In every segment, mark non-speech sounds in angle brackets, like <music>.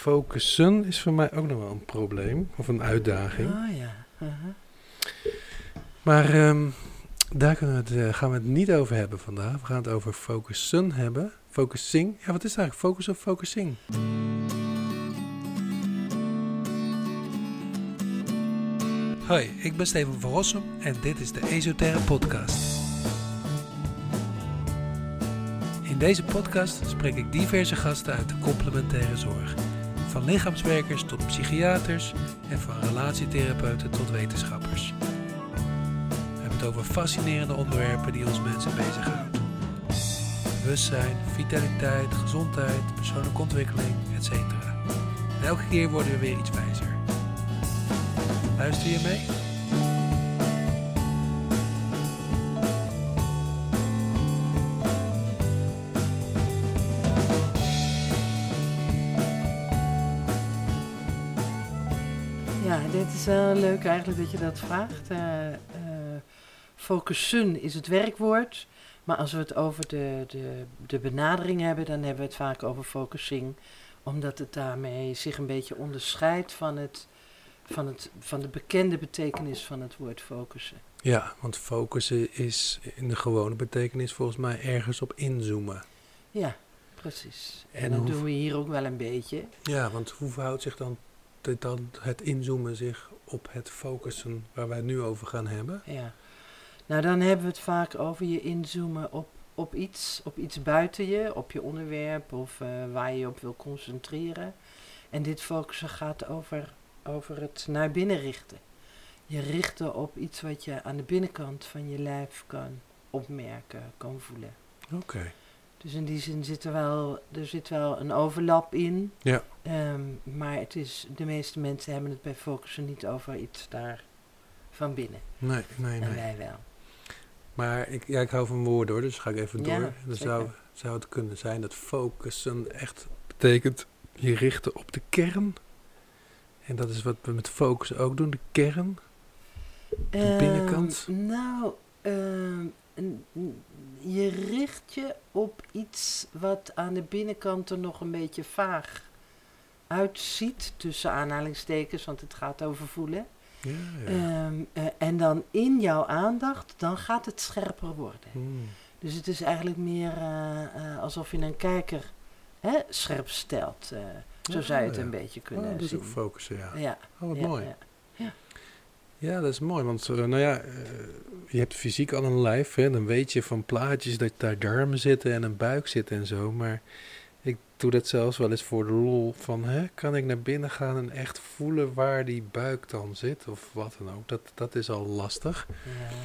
focussen is voor mij ook nog wel een probleem. Of een uitdaging. Oh ja. uh-huh. Maar ehm, daar kunnen we het, eh, gaan we het niet over hebben vandaag. We gaan het over focussen hebben. Focusing. Ja, wat is eigenlijk? Focus of focusing? Hoi, ik ben Steven van Rossum en dit is de Esoterre Podcast. In deze podcast spreek ik diverse gasten uit de complementaire zorg. Van lichaamswerkers tot psychiaters en van relatietherapeuten tot wetenschappers. We hebben het over fascinerende onderwerpen die ons mensen bezighouden. Bewustzijn, vitaliteit, gezondheid, persoonlijke ontwikkeling, etc. Elke keer worden we weer iets wijzer. Luister je mee? Is wel leuk eigenlijk dat je dat vraagt. Eh, eh, focussen is het werkwoord. Maar als we het over de, de, de benadering hebben, dan hebben we het vaak over focusing. Omdat het daarmee zich een beetje onderscheidt van, het, van, het, van de bekende betekenis van het woord focussen. Ja, want focussen is in de gewone betekenis volgens mij ergens op inzoomen. Ja, precies. En, En dat hoe- doen we hier ook wel een beetje. Ja, want hoe verhoudt zich dan, de- dan het inzoomen zich op het focussen waar wij het nu over gaan hebben? Ja. Nou, dan hebben we het vaak over je inzoomen op, op iets, op iets buiten je, op je onderwerp of eh, waar je je op wil concentreren. En dit focussen gaat over, over het naar binnen richten. Je richten op iets wat je aan de binnenkant van je lijf kan opmerken, kan voelen. Oké. Dus in die zin zit er wel, er zit wel een overlap in. Ja. Ehm, maar het is, de meeste mensen hebben het bij focussen niet over iets daar van binnen. Nee, nee, En nee. wij wel. Maar ik, ja, ik hou van woorden hoor, dus ga ik even Ja, door. Dan zou, zou het kunnen zijn dat focussen echt betekent je richten op de kern. En dat is wat we met focussen ook doen, de kern. De binnenkant? Ehm, nou, ehm, n- n- je richt je op iets wat aan de binnenkant er nog een beetje vaag uitziet, tussen aanhalingstekens, want het gaat over voelen. Ja, ja. Ehm, eh, en dan in jouw aandacht, dan gaat het scherper worden. Hmm. Dus het is eigenlijk meer eh, eh, alsof je een kijker hè, scherp stelt. zo zou je het een beetje Oh, kunnen dat is zien. ook focussen, ja. ja, Oh, wat ja, mooi. Ja. Dat is mooi, want eh, nou ja, eh, je hebt fysiek al een lijf, hè, dan weet je van plaatjes dat daar darmen zitten en een buik zit en zo, maar ik doe dat zelfs wel eens voor de lol van, hè, kan ik naar binnen gaan en echt voelen waar die buik dan zit of wat dan ook, dat, dat is al lastig. Ja.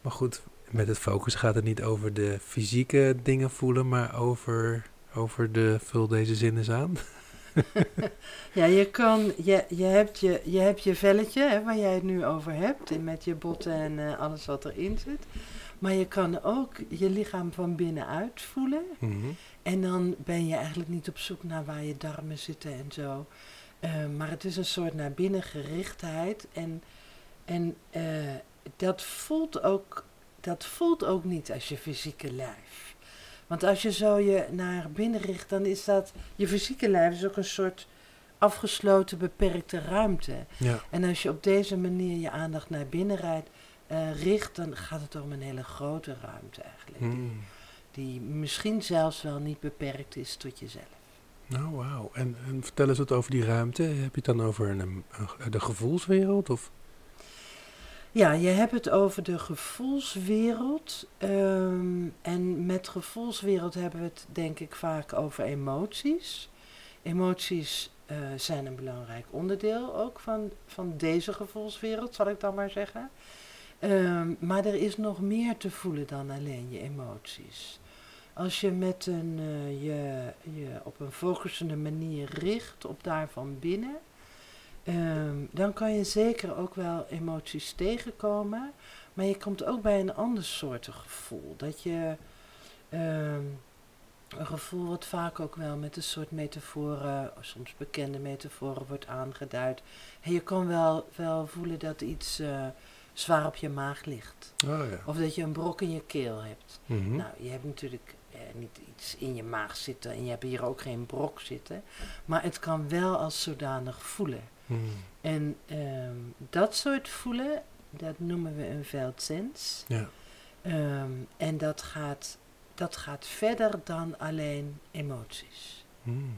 Maar goed, met het focus gaat het niet over de fysieke dingen voelen, maar over, over de, vul deze zin eens aan. <laughs> <laughs> Ja, je kan, je, je, hebt je, je hebt je velletje hè, waar jij het nu over hebt, en met je botten en eh, alles wat erin zit. Maar je kan ook je lichaam van binnenuit voelen. Mhm. En dan ben je eigenlijk niet op zoek naar waar je darmen zitten en zo. Eh, maar het is een soort naar binnen gerichtheid. En, en eh, dat, voelt ook, dat voelt ook niet als je fysieke lijf. Want als je zo je naar binnen richt, dan is dat... Je fysieke lijf is ook een soort afgesloten, beperkte ruimte. Ja, En als je op deze manier je aandacht naar binnen rijdt, eh, richt, dan gaat het om een hele grote ruimte eigenlijk. Hmm. Die misschien zelfs wel niet beperkt is tot jezelf. Nou, wauw. En, en vertel eens wat over die ruimte. Heb je het dan over een, een- de gevoelswereld? Of? Ja, je hebt het over de gevoelswereld. ehm, en met gevoelswereld hebben we het denk ik vaak over emoties. Emoties eh, zijn een belangrijk onderdeel ook van, van deze gevoelswereld, zal ik dan maar zeggen. Ehm, maar er is nog meer te voelen dan alleen je emoties. Als je met een, eh, je, je op een focusende manier richt op daarvan binnen, Ehm, dan kan je zeker ook wel emoties tegenkomen. Maar je komt ook bij een ander soort gevoel. Dat je ehm, een gevoel wat vaak ook wel met een soort metaforen, soms bekende metaforen, wordt aangeduid. En je kan wel, wel voelen dat iets eh, zwaar op je maag ligt. Oh ja. Of dat je een brok in je keel hebt. Mhm. Nou, je hebt natuurlijk, eh, niet iets in je maag zitten en je hebt hier ook geen brok zitten. Maar het kan wel als zodanig voelen. Hmm. En ehm, dat soort voelen, dat noemen we een veldsens. Ja. Ehm, en dat gaat, dat gaat verder dan alleen emoties. Hmm.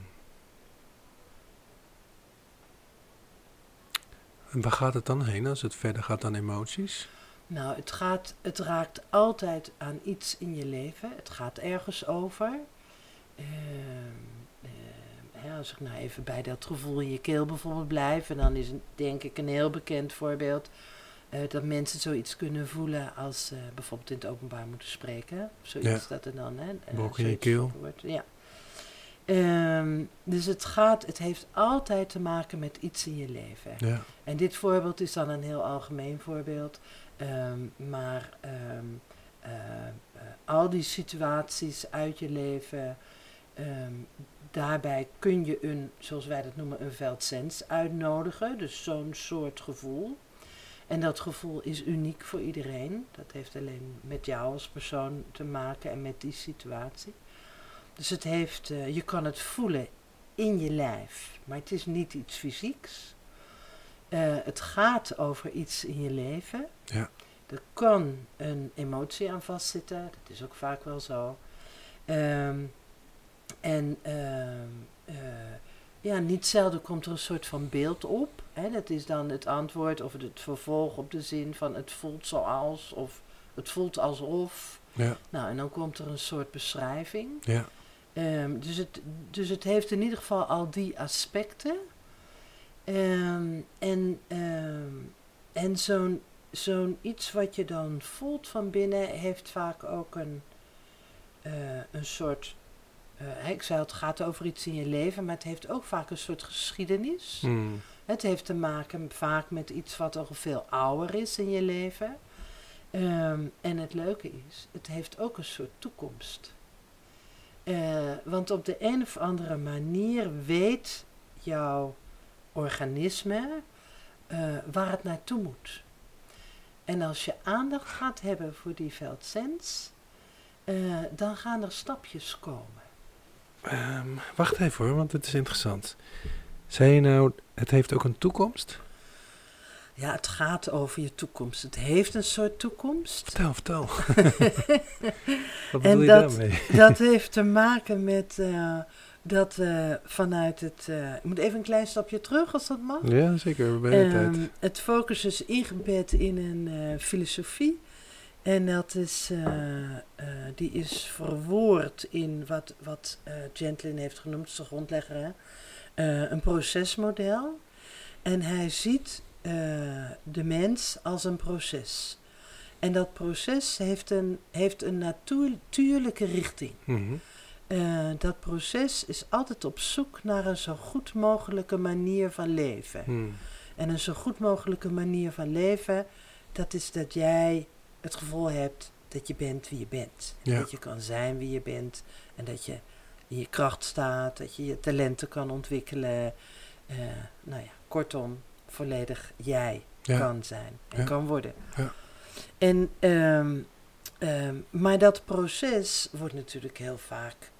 En waar gaat het dan heen als het verder gaat dan emoties? Nou, het, gaat, het raakt altijd aan iets in je leven. Het gaat ergens over. Ehm, hè, als ik nou even bij dat gevoel in je keel bijvoorbeeld blijf, en dan is het denk ik een heel bekend voorbeeld eh, dat mensen zoiets kunnen voelen als eh, bijvoorbeeld in het openbaar moeten spreken. Zoiets Ja. dat er dan, hè, eh, Brok in je keel. wordt. Ja. Ehm, dus het gaat, het heeft altijd te maken met iets in je leven. Ja. En dit voorbeeld is dan een heel algemeen voorbeeld. Ehm, maar ehm, eh, eh, al die situaties uit je leven, daarbij kun je een, zoals wij dat noemen, een veldsens uitnodigen. Dus zo'n soort gevoel. En dat gevoel is uniek voor iedereen. Dat heeft alleen met jou als persoon te maken en met die situatie. Dus het heeft, eh, je kan het voelen in je lijf, maar het is niet iets fysieks. Eh, het gaat over iets in je leven. Ja. Er kan een emotie aan vastzitten, dat is ook vaak wel zo. Ehm, en ehm, eh, ja, niet zelden komt er een soort van beeld op. Hè? Dat is dan het antwoord of het vervolg op de zin van het voelt zoals of het voelt alsof. Ja. Nou, en dan komt er een soort beschrijving. Ja. Ehm, dus, het, dus het heeft in ieder geval al die aspecten. Ehm, en en zo'n zo'n iets wat je dan voelt van binnen heeft vaak ook een, eh, een soort. Eh, ik zei, het gaat over iets in je leven, maar het heeft ook vaak een soort geschiedenis. Hmm. Het heeft te maken vaak met iets wat al veel ouder is in je leven. Ehm, en het leuke is, het heeft ook een soort toekomst. Eh, want op de een of andere manier weet jouw organisme eh, waar het naartoe moet. En als je aandacht gaat hebben voor die veldsens, dan gaan er stapjes komen. Ehm, wacht even hoor, want het is interessant. Zei je nou, het heeft ook een toekomst? Ja, het gaat over je toekomst. Het heeft een soort toekomst. Vertel, vertel. <laughs> Wat bedoel je dat- daarmee? <laughs> Dat heeft te maken met eh, dat we vanuit het. eh, ik moet even een klein stapje terug als dat mag. Ja, zeker, bij de tijd. Het focus is ingebed in een eh, filosofie. En dat is, eh, eh, die is verwoord in wat, wat eh Gentlin heeft genoemd, is de grondlegger, hè? Een procesmodel. En hij ziet de mens als een proces. En dat proces heeft een, heeft een natuur- natuurlijke richting. Mhm. Dat proces is altijd op zoek naar een zo goed mogelijke manier van leven. Hmm. En een zo goed mogelijke manier van leven, dat is dat jij het gevoel hebt dat je bent wie je bent. Ja. Dat je kan zijn wie je bent en dat je in je kracht staat, dat je je talenten kan ontwikkelen. Eh, nou ja, kortom, volledig jij Ja. kan zijn en Ja. kan worden. Ja. En, ehm, ehm, maar dat proces wordt natuurlijk heel vaak.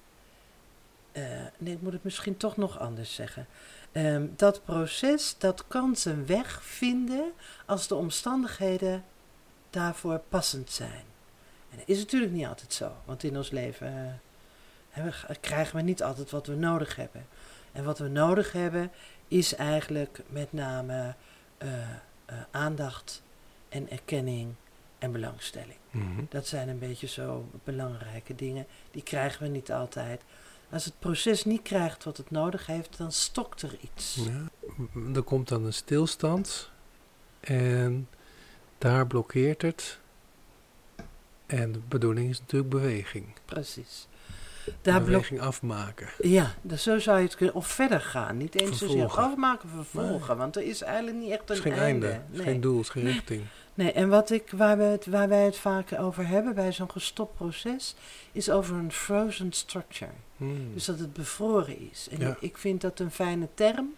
eh, nee, ik moet het misschien toch nog anders zeggen. Ehm, dat proces dat kan zijn weg vinden als de omstandigheden daarvoor passend zijn. En dat is natuurlijk niet altijd zo, want in ons leven eh, krijgen we niet altijd wat we nodig hebben. En wat we nodig hebben is eigenlijk met name eh, eh, aandacht en erkenning en belangstelling. Mhm. Dat zijn een beetje zo belangrijke dingen. Die krijgen we niet altijd. Als het proces niet krijgt wat het nodig heeft, dan stokt er iets. Ja. Er komt dan een stilstand en daar blokkeert het. En de bedoeling is natuurlijk beweging. Precies. Daar beweging afmaken. ja, dus zo zou je het kunnen. Of verder gaan. Niet eens zozeer afmaken, vervolgen. Want er is eigenlijk niet echt een geen einde. Nee. geen doel, geen richting. Nee, en wat ik, waar, we het, waar wij het vaak over hebben bij zo'n gestopt proces, is over een frozen structure. Hmm. Dus dat het bevroren is. En Ja. ik vind dat een fijne term,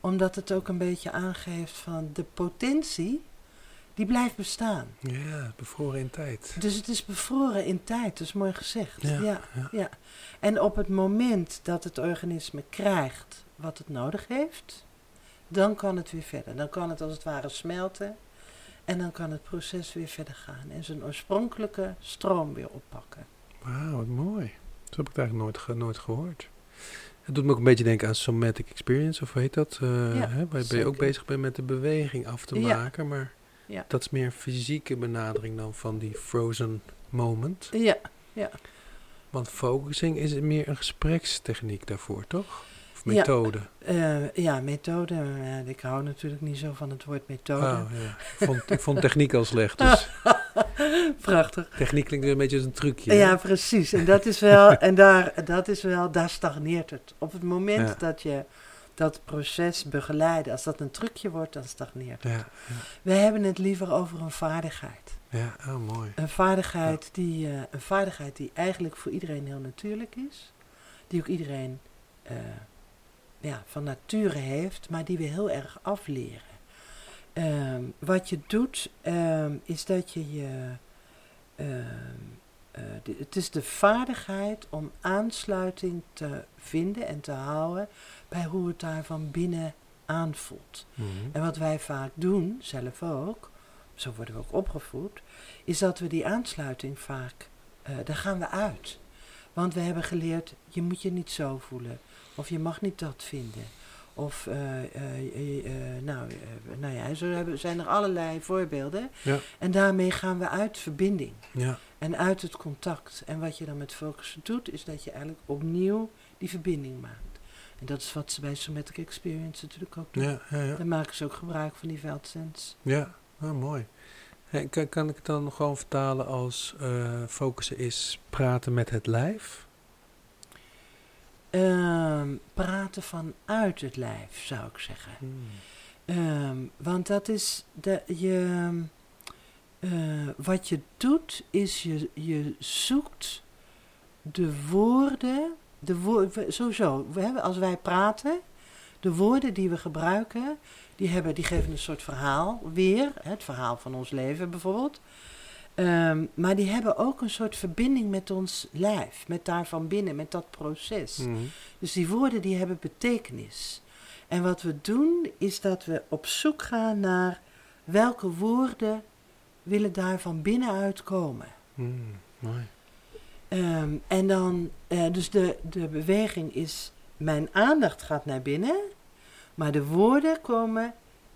omdat het ook een beetje aangeeft van de potentie Die blijft bestaan. Ja, bevroren in tijd. Dus het is bevroren in tijd, dat is mooi gezegd. Ja, Ja, ja. ja. En op het moment dat het organisme krijgt wat het nodig heeft, dan kan het weer verder. Dan kan het als het ware smelten en dan kan het proces weer verder gaan en zijn oorspronkelijke stroom weer oppakken. Wauw, wat mooi. Zo heb ik eigenlijk nooit, ge- nooit gehoord. Het doet me ook een beetje denken aan somatic experience, of hoe heet dat? Eh, Ja, hè, waar je ook bezig bent met de beweging af te maken, maar Ja. dat is meer een fysieke benadering dan van die frozen moment. Ja, Want focusing is meer een gesprekstechniek daarvoor, toch? Of Ja. methode? eh, ja methode. eh, ik hou natuurlijk niet zo van het woord methode. Oh, ja. ik, vond, ik vond techniek al slecht, dus <laughs> Prachtig. techniek klinkt weer een beetje als een trucje. hè? Ja, precies. En dat is wel, en daar, dat is wel, daar stagneert het. Op het moment Ja. dat je dat proces begeleidt, als dat een trucje wordt, dan stagneert het. Ja, We hebben het liever over een vaardigheid. ja, ja oh, mooi. Een vaardigheid, die, eh, een vaardigheid die eigenlijk voor iedereen heel natuurlijk is. Die ook iedereen eh, ja, van nature heeft, maar die we heel erg afleren. Ehm, wat je doet, ehm, is dat je je. ehm, eh, de- het is de vaardigheid om aansluiting te vinden en te houden bij hoe het daar van binnen aanvoelt. Mhm. En wat wij vaak doen, zelf ook, zo worden we ook opgevoed, is dat we die aansluiting vaak, eh, daar gaan we uit. Want we hebben geleerd, je moet je niet zo voelen. Of je mag niet dat vinden. Of, eh, eh, nou, nou ja, zo hebben, zijn er allerlei voorbeelden. Ja. En daarmee gaan we uit verbinding. Ja, En uit het contact. En wat je dan met focus doet, is dat je eigenlijk opnieuw die verbinding maakt. En dat is wat ze bij Somatic Experience natuurlijk ook doen. ja, ja, ja. Dan maken ze ook gebruik van die veldsens. Ja, ah, mooi. Hey, kan, kan ik het dan gewoon vertalen als eh, focussen is praten met het lijf? Ehm, praten vanuit het lijf, zou ik zeggen. Ehm, want dat is de, je, eh, wat je doet, is je, je zoekt de woorden, de sowieso, we hebben, als wij praten, de woorden die we gebruiken, die, hebben, die geven een soort verhaal weer, het verhaal van ons leven bijvoorbeeld. Ehm, maar die hebben ook een soort verbinding met ons lijf, met daarvan binnen, met dat proces. Mhm. Dus die woorden die hebben betekenis. En wat we doen is dat we op zoek gaan naar welke woorden willen daar van binnenuit komen. Mm, mooi. Ehm, en dan, eh, dus de, de beweging is, mijn aandacht gaat naar binnen, maar de woorden komen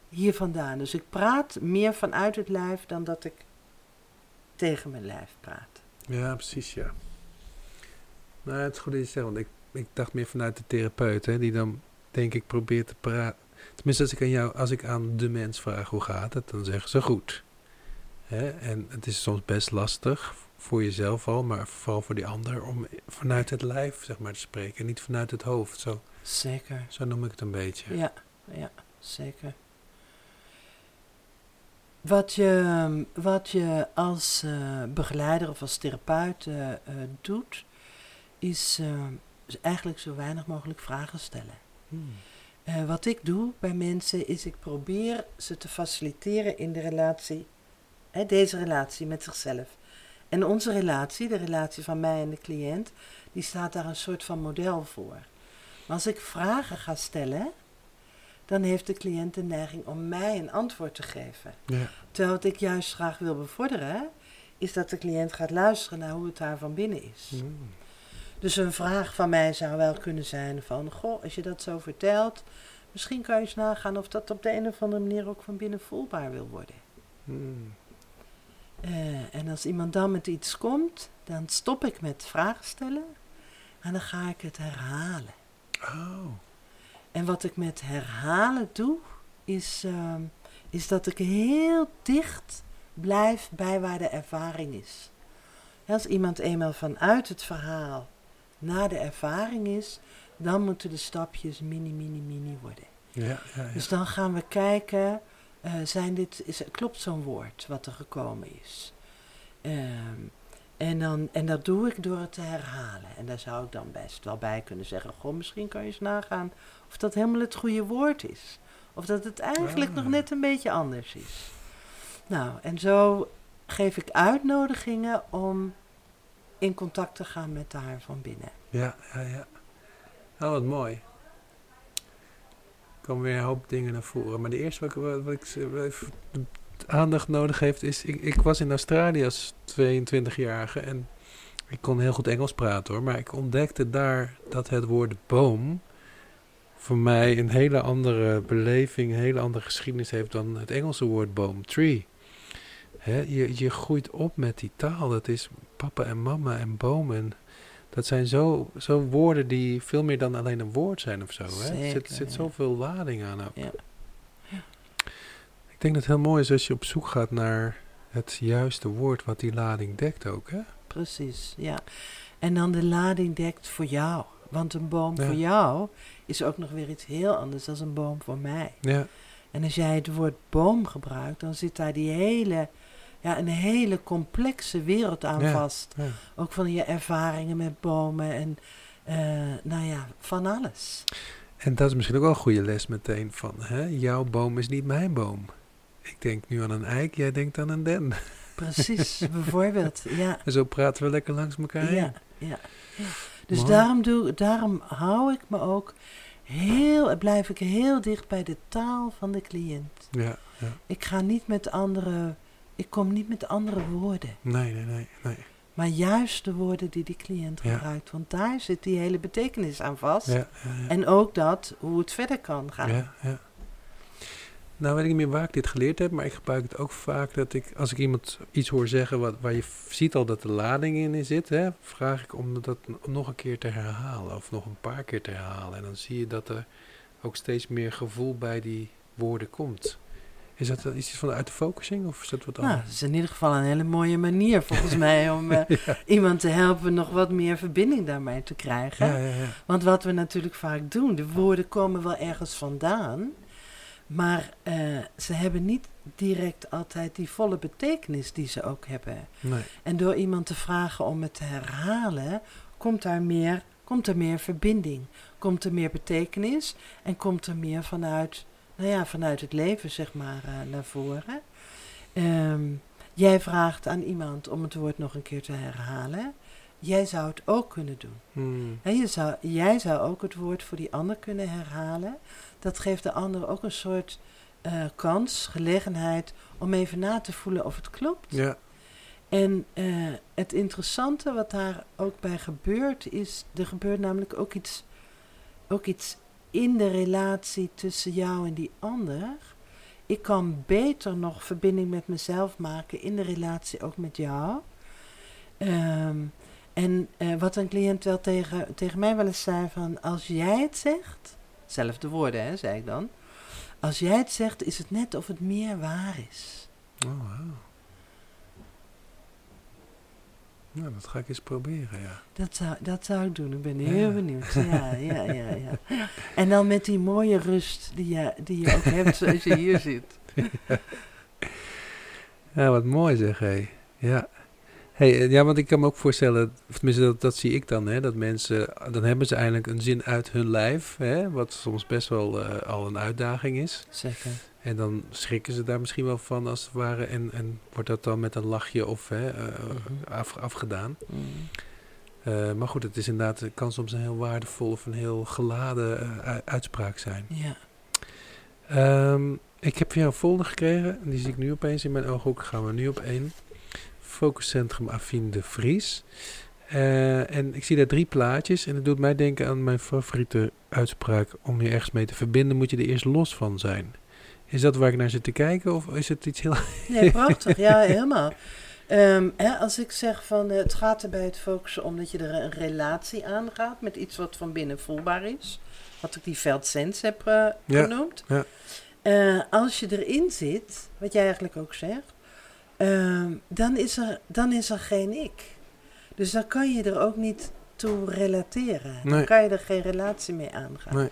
hier vandaan. Dus ik praat meer vanuit het lijf dan dat ik tegen mijn lijf praat. Ja, precies, ja. Nou, het is goed dat je zegt, want ik, ik dacht meer vanuit de therapeut, hè, die dan, denk ik, probeert te praten. Tenminste, als ik aan jou, als ik aan de mens vraag hoe gaat het, dan zeggen ze goed. Hè? En het is soms best lastig voor jezelf al, maar vooral voor die ander, om vanuit het lijf, zeg maar, te spreken, niet vanuit het hoofd. Zo, Zeker. zo noem ik het een beetje. Ja, ja, zeker. Wat je, wat je als eh, begeleider of als therapeut eh, eh, doet, is, eigenlijk zo weinig mogelijk vragen stellen. Hmm. Wat ik doe bij mensen is ik probeer ze te faciliteren in de relatie, hè, deze relatie met zichzelf. En onze relatie, de relatie van mij en de cliënt, die staat daar een soort van model voor. Maar als ik vragen ga stellen, dan heeft de cliënt de neiging om mij een antwoord te geven. Ja, Terwijl wat ik juist graag wil bevorderen, is dat de cliënt gaat luisteren naar hoe het daar van binnen is. Hmm. Dus een vraag van mij zou wel kunnen zijn van, goh, als je dat zo vertelt, misschien kan je eens nagaan of dat op de een of andere manier ook van binnen voelbaar wil worden. Hmm. Eh, en als iemand dan met iets komt, dan stop ik met vragen stellen en dan ga ik het herhalen. Oh, En wat ik met herhalen doe, is, ehm, is dat ik heel dicht blijf bij waar de ervaring is. Als iemand eenmaal vanuit het verhaal naar de ervaring is, dan moeten de stapjes mini, mini, mini worden. ja, ja, ja. Dus dan gaan we kijken, eh, zijn dit, is, klopt zo'n woord wat er gekomen is? Ehm, en, dan, en dat doe ik door het te herhalen. En daar zou ik dan best wel bij kunnen zeggen, goh, misschien kan je eens nagaan of dat helemaal het goede woord is. Of dat het eigenlijk Ah. nog net een beetje anders is. Nou, en zo geef ik uitnodigingen om in contact te gaan met haar van binnen. Ja, ja, ja. Oh, wat mooi. Komen weer een hoop dingen naar voren. Maar de eerste wat ik, wat, ik aandacht nodig heeft is... Ik, ik was in Australië als 22-jarige en ik kon heel goed Engels praten hoor. Maar ik ontdekte daar dat het woord boom voor mij een hele andere beleving, een hele andere geschiedenis heeft dan het Engelse woord boom, tree. Je, je groeit op met die taal. Dat is papa en mama en boom. Dat zijn zo, zo woorden die veel meer dan alleen een woord zijn of zo. Hè? Er zit, zit ja. zoveel lading aan. ook. Ja. Ik denk dat het heel mooi is als je op zoek gaat naar het juiste woord wat die lading dekt ook. Hè? Precies, ja. En dan de lading dekt voor jou. Want een boom Ja. voor jou is ook nog weer iets heel anders dan een boom voor mij. Ja, En als jij het woord boom gebruikt, dan zit daar die hele, ja, een hele complexe wereld aan Ja. vast. ja. Ook van je ervaringen met bomen en, eh, nou ja, van alles. En dat is misschien ook wel een goede les meteen van, hè? jouw boom is niet mijn boom. Ik denk nu aan een eik, jij denkt aan een den. <laughs> Precies, bijvoorbeeld. Ja, En zo praten we lekker langs elkaar heen. ja, ja. ja. Dus Mooi. daarom, doe, daarom hou ik me ook heel, blijf ik heel dicht bij de taal van de cliënt. Ja, ja. Ik ga niet met andere, ik kom niet met andere woorden. Nee, nee, nee, nee. Maar juist de woorden die die cliënt Ja. gebruikt. Want daar zit die hele betekenis aan vast. Ja. En ook dat, hoe het verder kan gaan. Ja, ja. Nou weet ik niet meer waar ik dit geleerd heb, maar ik gebruik het ook vaak dat ik, als ik iemand iets hoor zeggen wat, waar je ziet al dat de lading in zit, hè, vraag ik om dat nog een keer te herhalen of nog een paar keer te herhalen. En dan zie je dat er ook steeds meer gevoel bij die woorden komt. Is dat iets vanuit de focusing of is dat wat Nou, anders? dat is in ieder geval een hele mooie manier volgens mij <laughs> om eh, iemand te helpen nog wat meer verbinding daarmee te krijgen. Ja, ja, ja. Want wat we natuurlijk vaak doen, de woorden komen wel ergens vandaan, maar eh, ze hebben niet direct altijd die volle betekenis die ze ook hebben. Nee. En door iemand te vragen om het te herhalen, komt daar meer, komt er meer verbinding, komt er meer betekenis en komt er meer vanuit, nou ja, vanuit het leven, zeg maar, eh, naar voren. Ehm, jij vraagt aan iemand om het woord nog een keer te herhalen. Jij zou het ook kunnen doen. Hmm. Je zou, jij zou ook het woord voor die ander kunnen herhalen. Dat geeft de ander ook een soort eh, kans, gelegenheid om even na te voelen of het klopt. Ja, En eh, het interessante wat daar ook bij gebeurt is, er gebeurt namelijk ook iets, ook iets in de relatie tussen jou en die ander. Ik kan beter nog verbinding met mezelf maken in de relatie ook met jou. Ehm, en eh, wat een cliënt wel tegen, tegen mij wel eens zei van, als jij het zegt, zelfde woorden hè, zei ik dan. Als jij het zegt, is het net of het meer waar is. oh, wauw. Nou, dat ga ik eens proberen, ja. Dat zou, dat zou ik doen. Ik ben Ja. heel benieuwd. Ja, ja, ja, ja. <laughs> En dan met die mooie rust die je, die je ook hebt zoals je hier zit. <laughs> Ja, wat mooi zeg, hé. Ja. Hey, eh, ja, want ik kan me ook voorstellen, of tenminste dat, dat zie ik dan, hè, dat mensen, dan hebben ze eindelijk een zin uit hun lijf, hè, wat soms best wel eh, al een uitdaging is. Zeker. En dan schrikken ze daar misschien wel van als het ware en, en wordt dat dan met een lachje of hè, eh, Mhm. af, afgedaan. Mm. Eh, maar goed, het is inderdaad, het kan soms een heel waardevol of een heel geladen eh, uitspraak zijn. Ja. Ehm, ik heb weer een folder gekregen. en Die zie ik nu opeens in mijn ooghoek. Gaan we nu op één. Focuscentrum Affine de Vries. En ik zie daar drie plaatjes. En het doet mij denken aan mijn favoriete uitspraak. Om je ergens mee te verbinden moet je er eerst los van zijn. Is dat waar ik naar zit te kijken? Of is het iets heel... <laughs> Nee, prachtig. Ja, <laughs> helemaal. Ehm, hè, als ik zeg van eh, het gaat er bij het focussen om dat je er een relatie aangaat met iets wat van binnen voelbaar is. Wat ik die veldsens heb eh, Ja, genoemd. ja. Eh, als je erin zit, wat jij eigenlijk ook zegt, ehm, dan, is er, dan is er geen ik. Dus dan kan je er ook niet toe relateren. Dan kan je er geen relatie mee aangaan. Nee.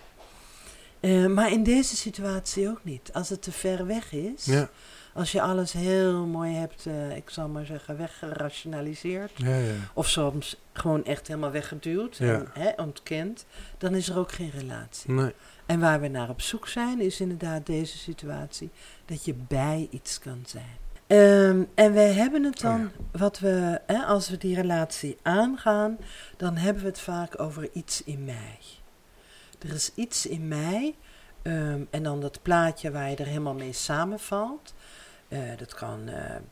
Eh, maar in deze situatie ook niet. Als het te ver weg is, Ja, als je alles heel mooi hebt, eh, ik zal maar zeggen, weggerationaliseerd. ja, ja. Of soms gewoon echt helemaal weggeduwd en hè, ontkend. Dan is er ook geen relatie. Nee. En waar we naar op zoek zijn, is inderdaad deze situatie. Dat je bij iets kan zijn. Ehm, en wij hebben het dan, Oh wat we, hè, als we die relatie aangaan, dan hebben we het vaak over iets in mij. Er is iets in mij, ehm, en dan dat plaatje waar je er helemaal mee samenvalt. Eh, dat kan eh, eh,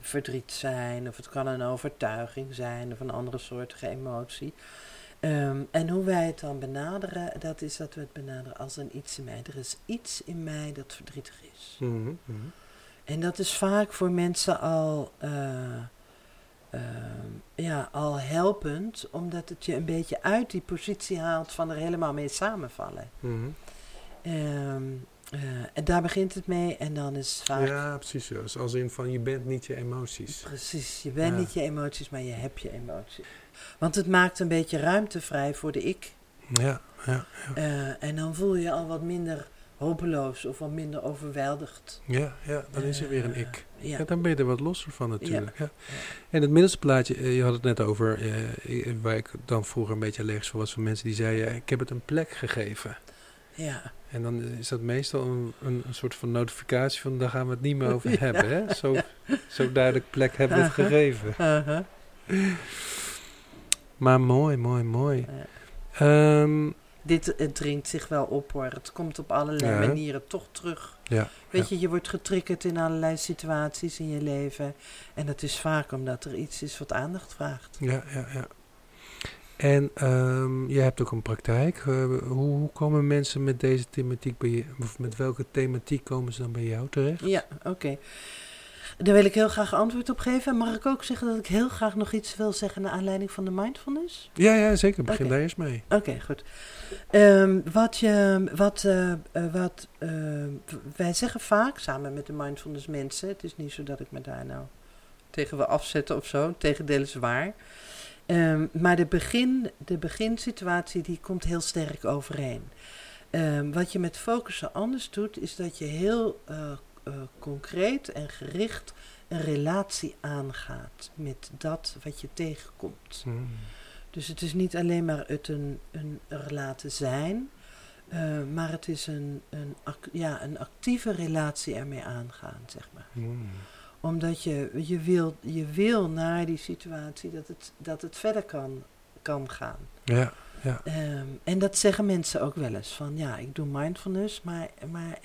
verdriet zijn, of het kan een overtuiging zijn, of een andere soortige emotie. Ehm, en hoe wij het dan benaderen, dat is dat we het benaderen als een iets in mij. Er is iets in mij dat verdrietig is. Mhm, mhm. En dat is vaak voor mensen al, eh, ehm, ja, al helpend, omdat het je een beetje uit die positie haalt van er helemaal mee samenvallen. Mhm. Ehm, eh, en daar begint het mee en dan is het vaak... Ja, precies. Dus als in van je bent niet je emoties. Precies, je bent Ja. niet je emoties, maar je hebt je emoties. Want het maakt een beetje ruimte vrij voor de ik. Ja, ja, Eh, en dan voel je al wat minder hopeloos of wat minder overweldigd. ja, ja. Dan is er weer een Eh, ik. Ja, Ja, dan ben je er wat losser van natuurlijk. Ja. Ja. En het middelste plaatje, eh, je had het net over, eh, waar ik dan vroeger een beetje allergisch voor was, van mensen die zeiden, ik heb het een plek gegeven. ja. En dan is dat meestal een, een, een soort van notificatie van, daar gaan we het niet meer over <laughs> hebben. Hè? Zo, zo duidelijk plek hebben we het Aha. gegeven. Uh-huh. Maar mooi, mooi, mooi. Ja. Dit het dringt zich wel op hoor. Het komt op allerlei Ja. manieren toch terug. ja, Weet je, je wordt getriggerd in allerlei situaties in je leven. En dat is vaak omdat er iets is wat aandacht vraagt. ja, ja, ja. En ehm, jij hebt ook een praktijk. Eh, hoe, hoe komen mensen met deze thematiek bij je, of met welke thematiek komen ze dan bij jou terecht? Ja, oké. Daar wil ik heel graag antwoord op geven. Mag ik ook zeggen dat ik heel graag nog iets wil zeggen naar aanleiding van de mindfulness? Ja, ja, zeker. Begin daar eens mee. Oké, goed. Ehm, wat je, wat, eh, eh, wat eh, wij zeggen vaak, samen met de mindfulness mensen, het is niet zo dat ik me daar nou tegen wil afzetten of zo, tegendeel is waar. Ehm, maar de, begin, de beginsituatie die komt heel sterk overeen. Ehm, wat je met focussen anders doet, is dat je heel eh, concreet en gericht een relatie aangaat met dat wat je tegenkomt. Hmm. Dus het is niet alleen maar het een, een er laten zijn, eh, maar het is een, een, ja, een actieve relatie ermee aangaan, zeg maar. Hmm. Omdat je, je, wil, je wil naar die situatie dat het, dat het verder kan, kan gaan. Ja, ja. Ehm, en dat zeggen mensen ook wel eens, van ja, ik doe mindfulness, maar, maar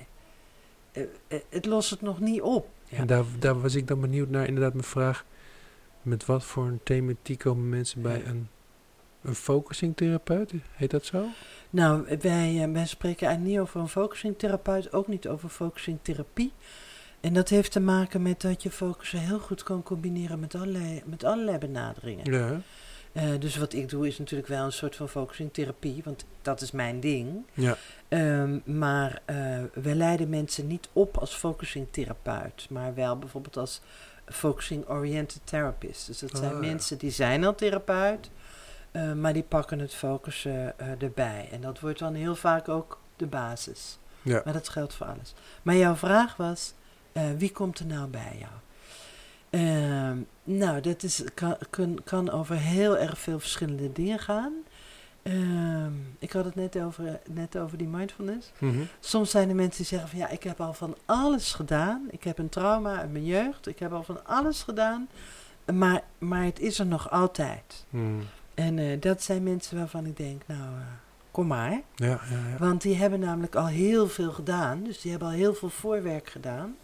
het lost het nog niet op. Ja. En daar, daar was ik dan benieuwd naar, inderdaad, mijn vraag. Met wat voor een thematiek komen mensen bij Ja. een, een focusing therapeut? Heet dat zo? Nou, wij, eh, wij spreken eigenlijk niet over een focusing therapeut, ook niet over focusing therapie. En dat heeft te maken met dat je focussen heel goed kan combineren met allerlei, met allerlei benaderingen. Ja. Eh, dus wat ik doe is natuurlijk wel een soort van focusing therapie, want dat is mijn ding. Ja. Ehm, maar eh, we leiden mensen niet op als focusing therapeut, maar wel bijvoorbeeld als focusing oriented therapist. Dus dat zijn ja. mensen die zijn al therapeut, eh, maar die pakken het focussen erbij. En dat wordt dan heel vaak ook de basis. Ja. Maar dat geldt voor alles. Maar jouw vraag was, wie komt er nou bij jou? Ehm, nou, dat is, kan, kan, kan over heel erg veel verschillende dingen gaan. Ehm, ik had het net over, net over die mindfulness. Mhm. Soms zijn er mensen die zeggen van ja, ik heb al van alles gedaan. Ik heb een trauma uit mijn jeugd. Ik heb al van alles gedaan. Maar, maar het is er nog altijd. Hmm. En eh, dat zijn mensen waarvan ik denk, nou, eh, kom maar. Ja, ja, ja. Want die hebben namelijk al heel veel gedaan. Dus die hebben al heel veel voorwerk gedaan.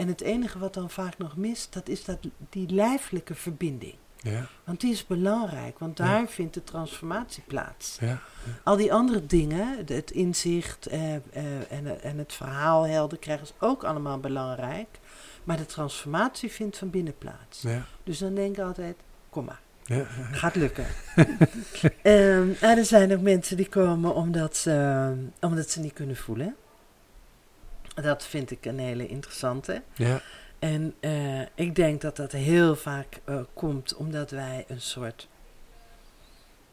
En het enige wat dan vaak nog mist, dat is dat, die lijfelijke verbinding. Ja, Want die is belangrijk, want Ja. daar vindt de transformatie plaats. ja. Al die andere dingen, het inzicht eh, eh, en, en het verhaal helder krijgen, is ook allemaal belangrijk. Maar de transformatie vindt van binnen plaats. Ja, Dus dan denk ik altijd, kom maar, gaat lukken. <laughs> Ehm, en er zijn ook mensen die komen omdat ze, omdat ze niet kunnen voelen. Dat vind ik een hele interessante. ja. En eh, ik denk dat dat heel vaak eh, komt omdat wij een soort.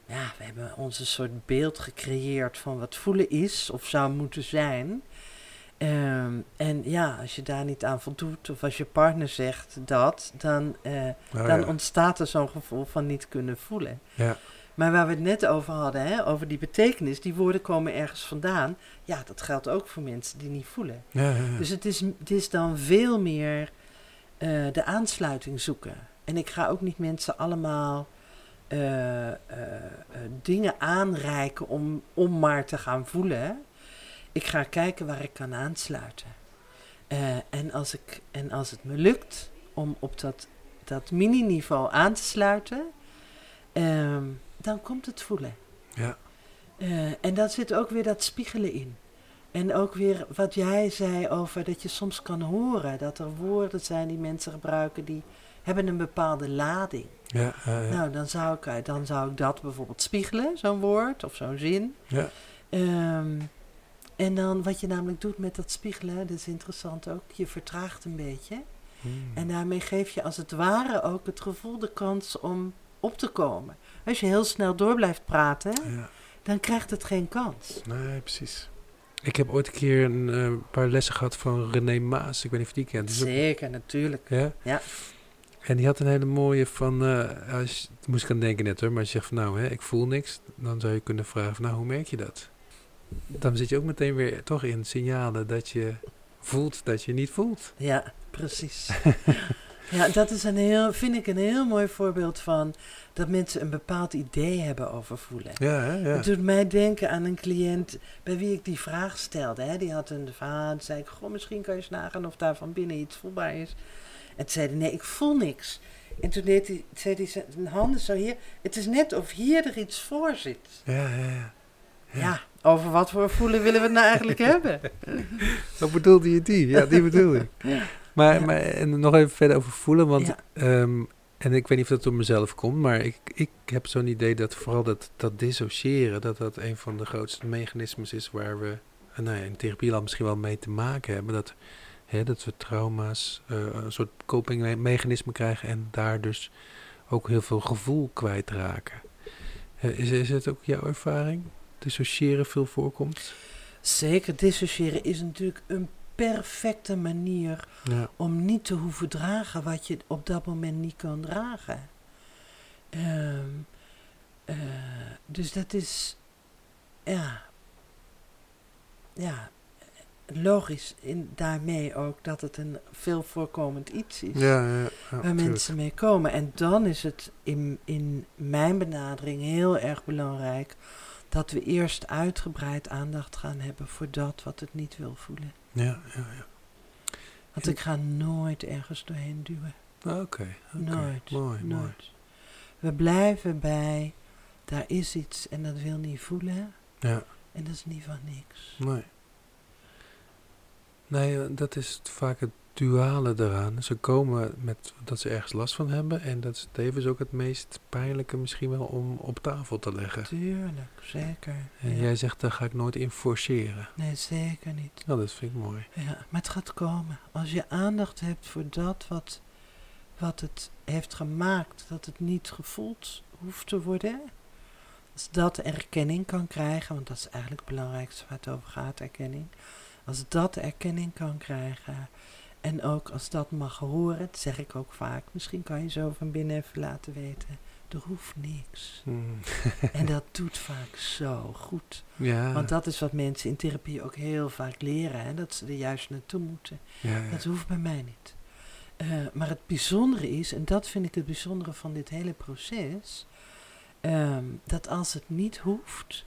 Ja, we hebben ons een soort beeld gecreëerd van wat voelen is of zou moeten zijn. Ehm, en ja, als je daar niet aan voldoet, of als je partner zegt dat, dan, eh, Oh, dan ja. ontstaat er zo'n gevoel van niet kunnen voelen. Ja. Maar waar we het net over hadden, hè, over die betekenis, die woorden komen ergens vandaan. Ja, dat geldt ook voor mensen die niet voelen. Ja, ja, ja. Dus het is, het is dan veel meer eh, de aansluiting zoeken. En ik ga ook niet mensen allemaal eh, eh, dingen aanreiken om, om maar te gaan voelen. Ik ga kijken waar ik kan aansluiten. En, als ik, en als het me lukt om op dat, dat mini-niveau aan te sluiten, ehm, dan komt het voelen. Ja. Eh, en daar zit ook weer dat spiegelen in. En ook weer wat jij zei over dat je soms kan horen dat er woorden zijn die mensen gebruiken die hebben een bepaalde lading. Ja, eh, Nou, dan zou, ik, eh, dan zou ik dat bijvoorbeeld spiegelen, zo'n woord of zo'n zin. ja. Ehm, en dan wat je namelijk doet met dat spiegelen, dat is interessant ook, je vertraagt een beetje. Hmm. En daarmee geef je als het ware ook het gevoel de kans om op te komen. Als je heel snel door blijft praten, ja. dan krijgt het geen kans. Nee, precies. Ik heb ooit een keer een eh, paar lessen gehad van René Maas. Ik weet niet of je die kent. Ook- Zeker, natuurlijk. Ja? Ja. En die had een hele mooie van, eh, als, je- moest ik aan denken net hoor, maar als je zegt van nou, hè, ik voel niks, dan zou je kunnen vragen van nou, hoe merk je dat? Dan zit je ook meteen weer toch in signalen dat je voelt dat je niet voelt. Ja, precies. <laughs> ja, dat is een heel, vind ik een heel mooi voorbeeld van dat mensen een bepaald idee hebben over voelen. Ja, hè? ja. Het doet mij denken aan een cliënt bij wie ik die vraag stelde. Hè. Die had een verhaal. Toen zei ik, goh, misschien kan je eens nagaan of daar van binnen iets voelbaar is. En toen zei hij, nee, ik voel niks. En toen deed hij, zei hij zijn handen zo hier. Het is net of hier er iets voor zit. Ja, ja, ja. Ja, over wat voor voelen willen we het nou eigenlijk <laughs> hebben? Wat bedoelde je die? Ja, die bedoelde ik. Ja. <laughs> maar en nog even verder over voelen, want ehm, en ik weet niet of dat door mezelf komt, maar ik, ik heb zo'n idee dat vooral dat, dat dissociëren, dat dat een van de grootste mechanismes is waar we eh, nou ja, in therapieland misschien wel mee te maken hebben. Dat, hè, dat we trauma's, eh, een soort copingmechanisme krijgen en daar dus ook heel veel gevoel kwijtraken. Eh, is, is het ook jouw ervaring? Dissociëren veel voorkomt? Zeker, dissociëren is natuurlijk een perfecte manier Ja. om niet te hoeven dragen wat je op dat moment niet kan dragen. Ehm, eh, dus dat is, ja, ja, logisch in, daarmee ook dat het een veel voorkomend iets is. Ja, ja, ja, waar mensen mee komen. En dan is het in, in mijn benadering heel erg belangrijk dat we eerst uitgebreid aandacht gaan hebben voor dat wat het niet wil voelen. Ja, ja, ja. Want En- ik ga nooit ergens doorheen duwen. Oké, oké. Nooit. Mooi, mooi. nooit. We blijven bij, daar is iets en dat wil niet voelen. Ja, En dat is niet van niks. nee. Nee, eh, dat is vaak het duale eraan. Ze komen met dat ze ergens last van hebben. En dat is tevens ook het meest pijnlijke misschien wel om op tafel te leggen. Tuurlijk, zeker. En Ja. jij zegt, daar ga ik nooit in forceren. Nee, zeker niet. Nou, dat vind ik mooi. Ja, maar het gaat komen. Als je aandacht hebt voor dat wat, wat het heeft gemaakt, dat het niet gevoeld hoeft te worden. Als dat erkenning kan krijgen, want dat is eigenlijk het belangrijkste waar het over gaat, erkenning. Als dat erkenning kan krijgen en ook als dat mag horen, dat zeg ik ook vaak, misschien kan je zo van binnen even laten weten, er hoeft niks. Hmm. <laughs> En dat doet vaak zo goed. Ja, Want dat is wat mensen in therapie ook heel vaak leren, hè, dat ze er juist naartoe moeten. ja, ja. Dat hoeft bij mij niet. Eh, maar het bijzondere is, en dat vind ik het bijzondere van dit hele proces, ehm, dat als het niet hoeft,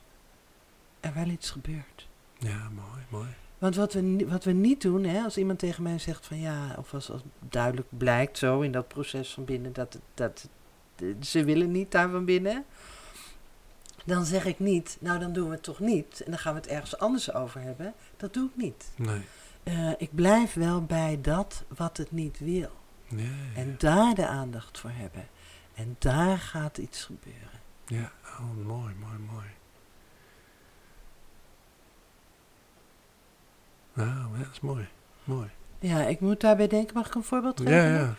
er wel iets gebeurt. ja, mooi, mooi. Want wat we, wat we niet doen, hè, als iemand tegen mij zegt van ja, of als, als duidelijk blijkt zo in dat proces van binnen dat, dat het- ze willen niet daar van binnen, dan zeg ik niet, nou dan doen we het toch niet en dan gaan we het ergens anders over hebben. Dat doe ik niet. Nee. Eh, ik blijf wel bij dat wat het niet wil. Ja, ja, En daar de aandacht voor hebben. En daar gaat iets gebeuren. ja. Oh, mooi, mooi, mooi. Ja, dat is mooi. Mooi. Ja, ik moet daarbij denken, mag ik een voorbeeld geven? Ja, ja.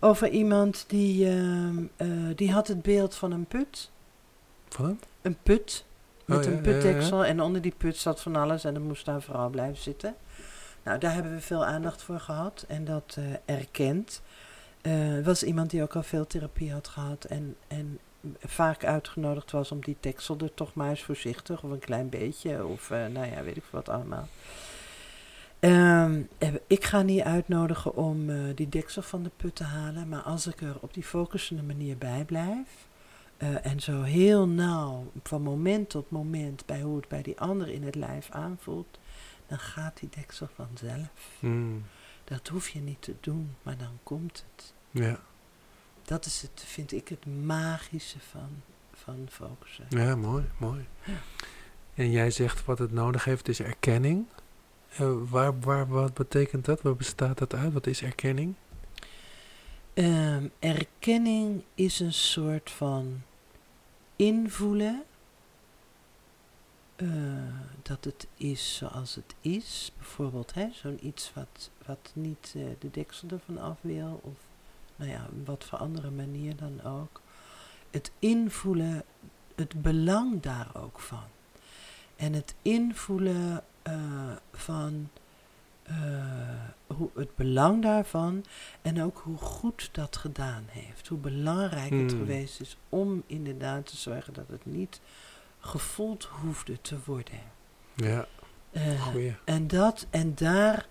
Over iemand die, ehm, eh, die had het beeld van een put. Van hem? Een put. Met Oh, ja, een ja, putdeksel. En onder die put zat van alles. En dan moest daar vooral blijven zitten. Nou, daar hebben we veel aandacht voor gehad. En dat eh erkend. Eh, Het was iemand die ook al veel therapie had gehad. En, en vaak uitgenodigd was om die deksel er toch maar eens voorzichtig. Of een klein beetje. Of nou ja, weet ik wat allemaal. Ehm, Eh, Ik ga niet uitnodigen om eh, die deksel van de put te halen, maar als ik er op die focusende manier bij blijf eh, en zo heel nauw van moment tot moment bij hoe het bij die ander in het lijf aanvoelt, dan gaat die deksel vanzelf. Mm. Dat hoef je niet te doen, maar dan komt het. Ja. Dat is het, vind ik, het magische van, van focussen. ja, mooi, mooi. En jij zegt wat het nodig heeft is erkenning. Eh, waar, waar, wat betekent dat? Waar bestaat dat uit? Wat is erkenning? Ehm, erkenning is een soort van invoelen eh, dat het is zoals het is. Bijvoorbeeld zo'n iets wat, wat niet eh, de deksel ervan af wil, of nou ja, wat voor andere manier dan ook. Het invoelen, het belang daar ook van. En het invoelen eh, van eh, hoe, het belang daarvan en ook hoe goed dat gedaan heeft. Hoe belangrijk het Hmm. geweest is om inderdaad te zorgen dat het niet gevoeld hoefde te worden. Ja, goeie. en dat en daar,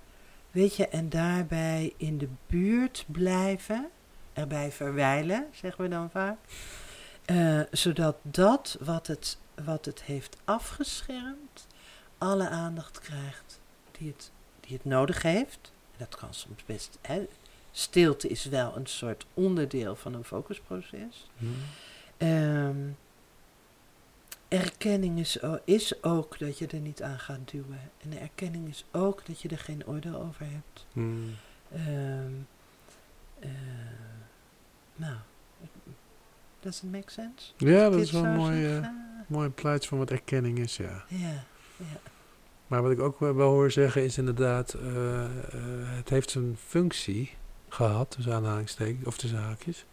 weet je, en daarbij in de buurt blijven, erbij verwijlen, zeggen we dan vaak. Zodat dat wat het, wat het heeft afgeschermd, alle aandacht krijgt die het, die het nodig heeft. Dat kan soms best. Hè. Stilte is wel een soort onderdeel van een focusproces. Mm. Ehm, erkenning is, is ook dat je er niet aan gaat duwen. En erkenning is ook dat je er geen oordeel over hebt. Mm. Ehm, eh, nou, does it make sense? Ja, dat is wel een mooi, Ah, mooi plaatje van wat erkenning is, ja. ja, ja. Maar wat ik ook wel hoor zeggen is inderdaad, eh, eh, het heeft zijn functie gehad, tussen aanhalingstekens, of tussen haakjes.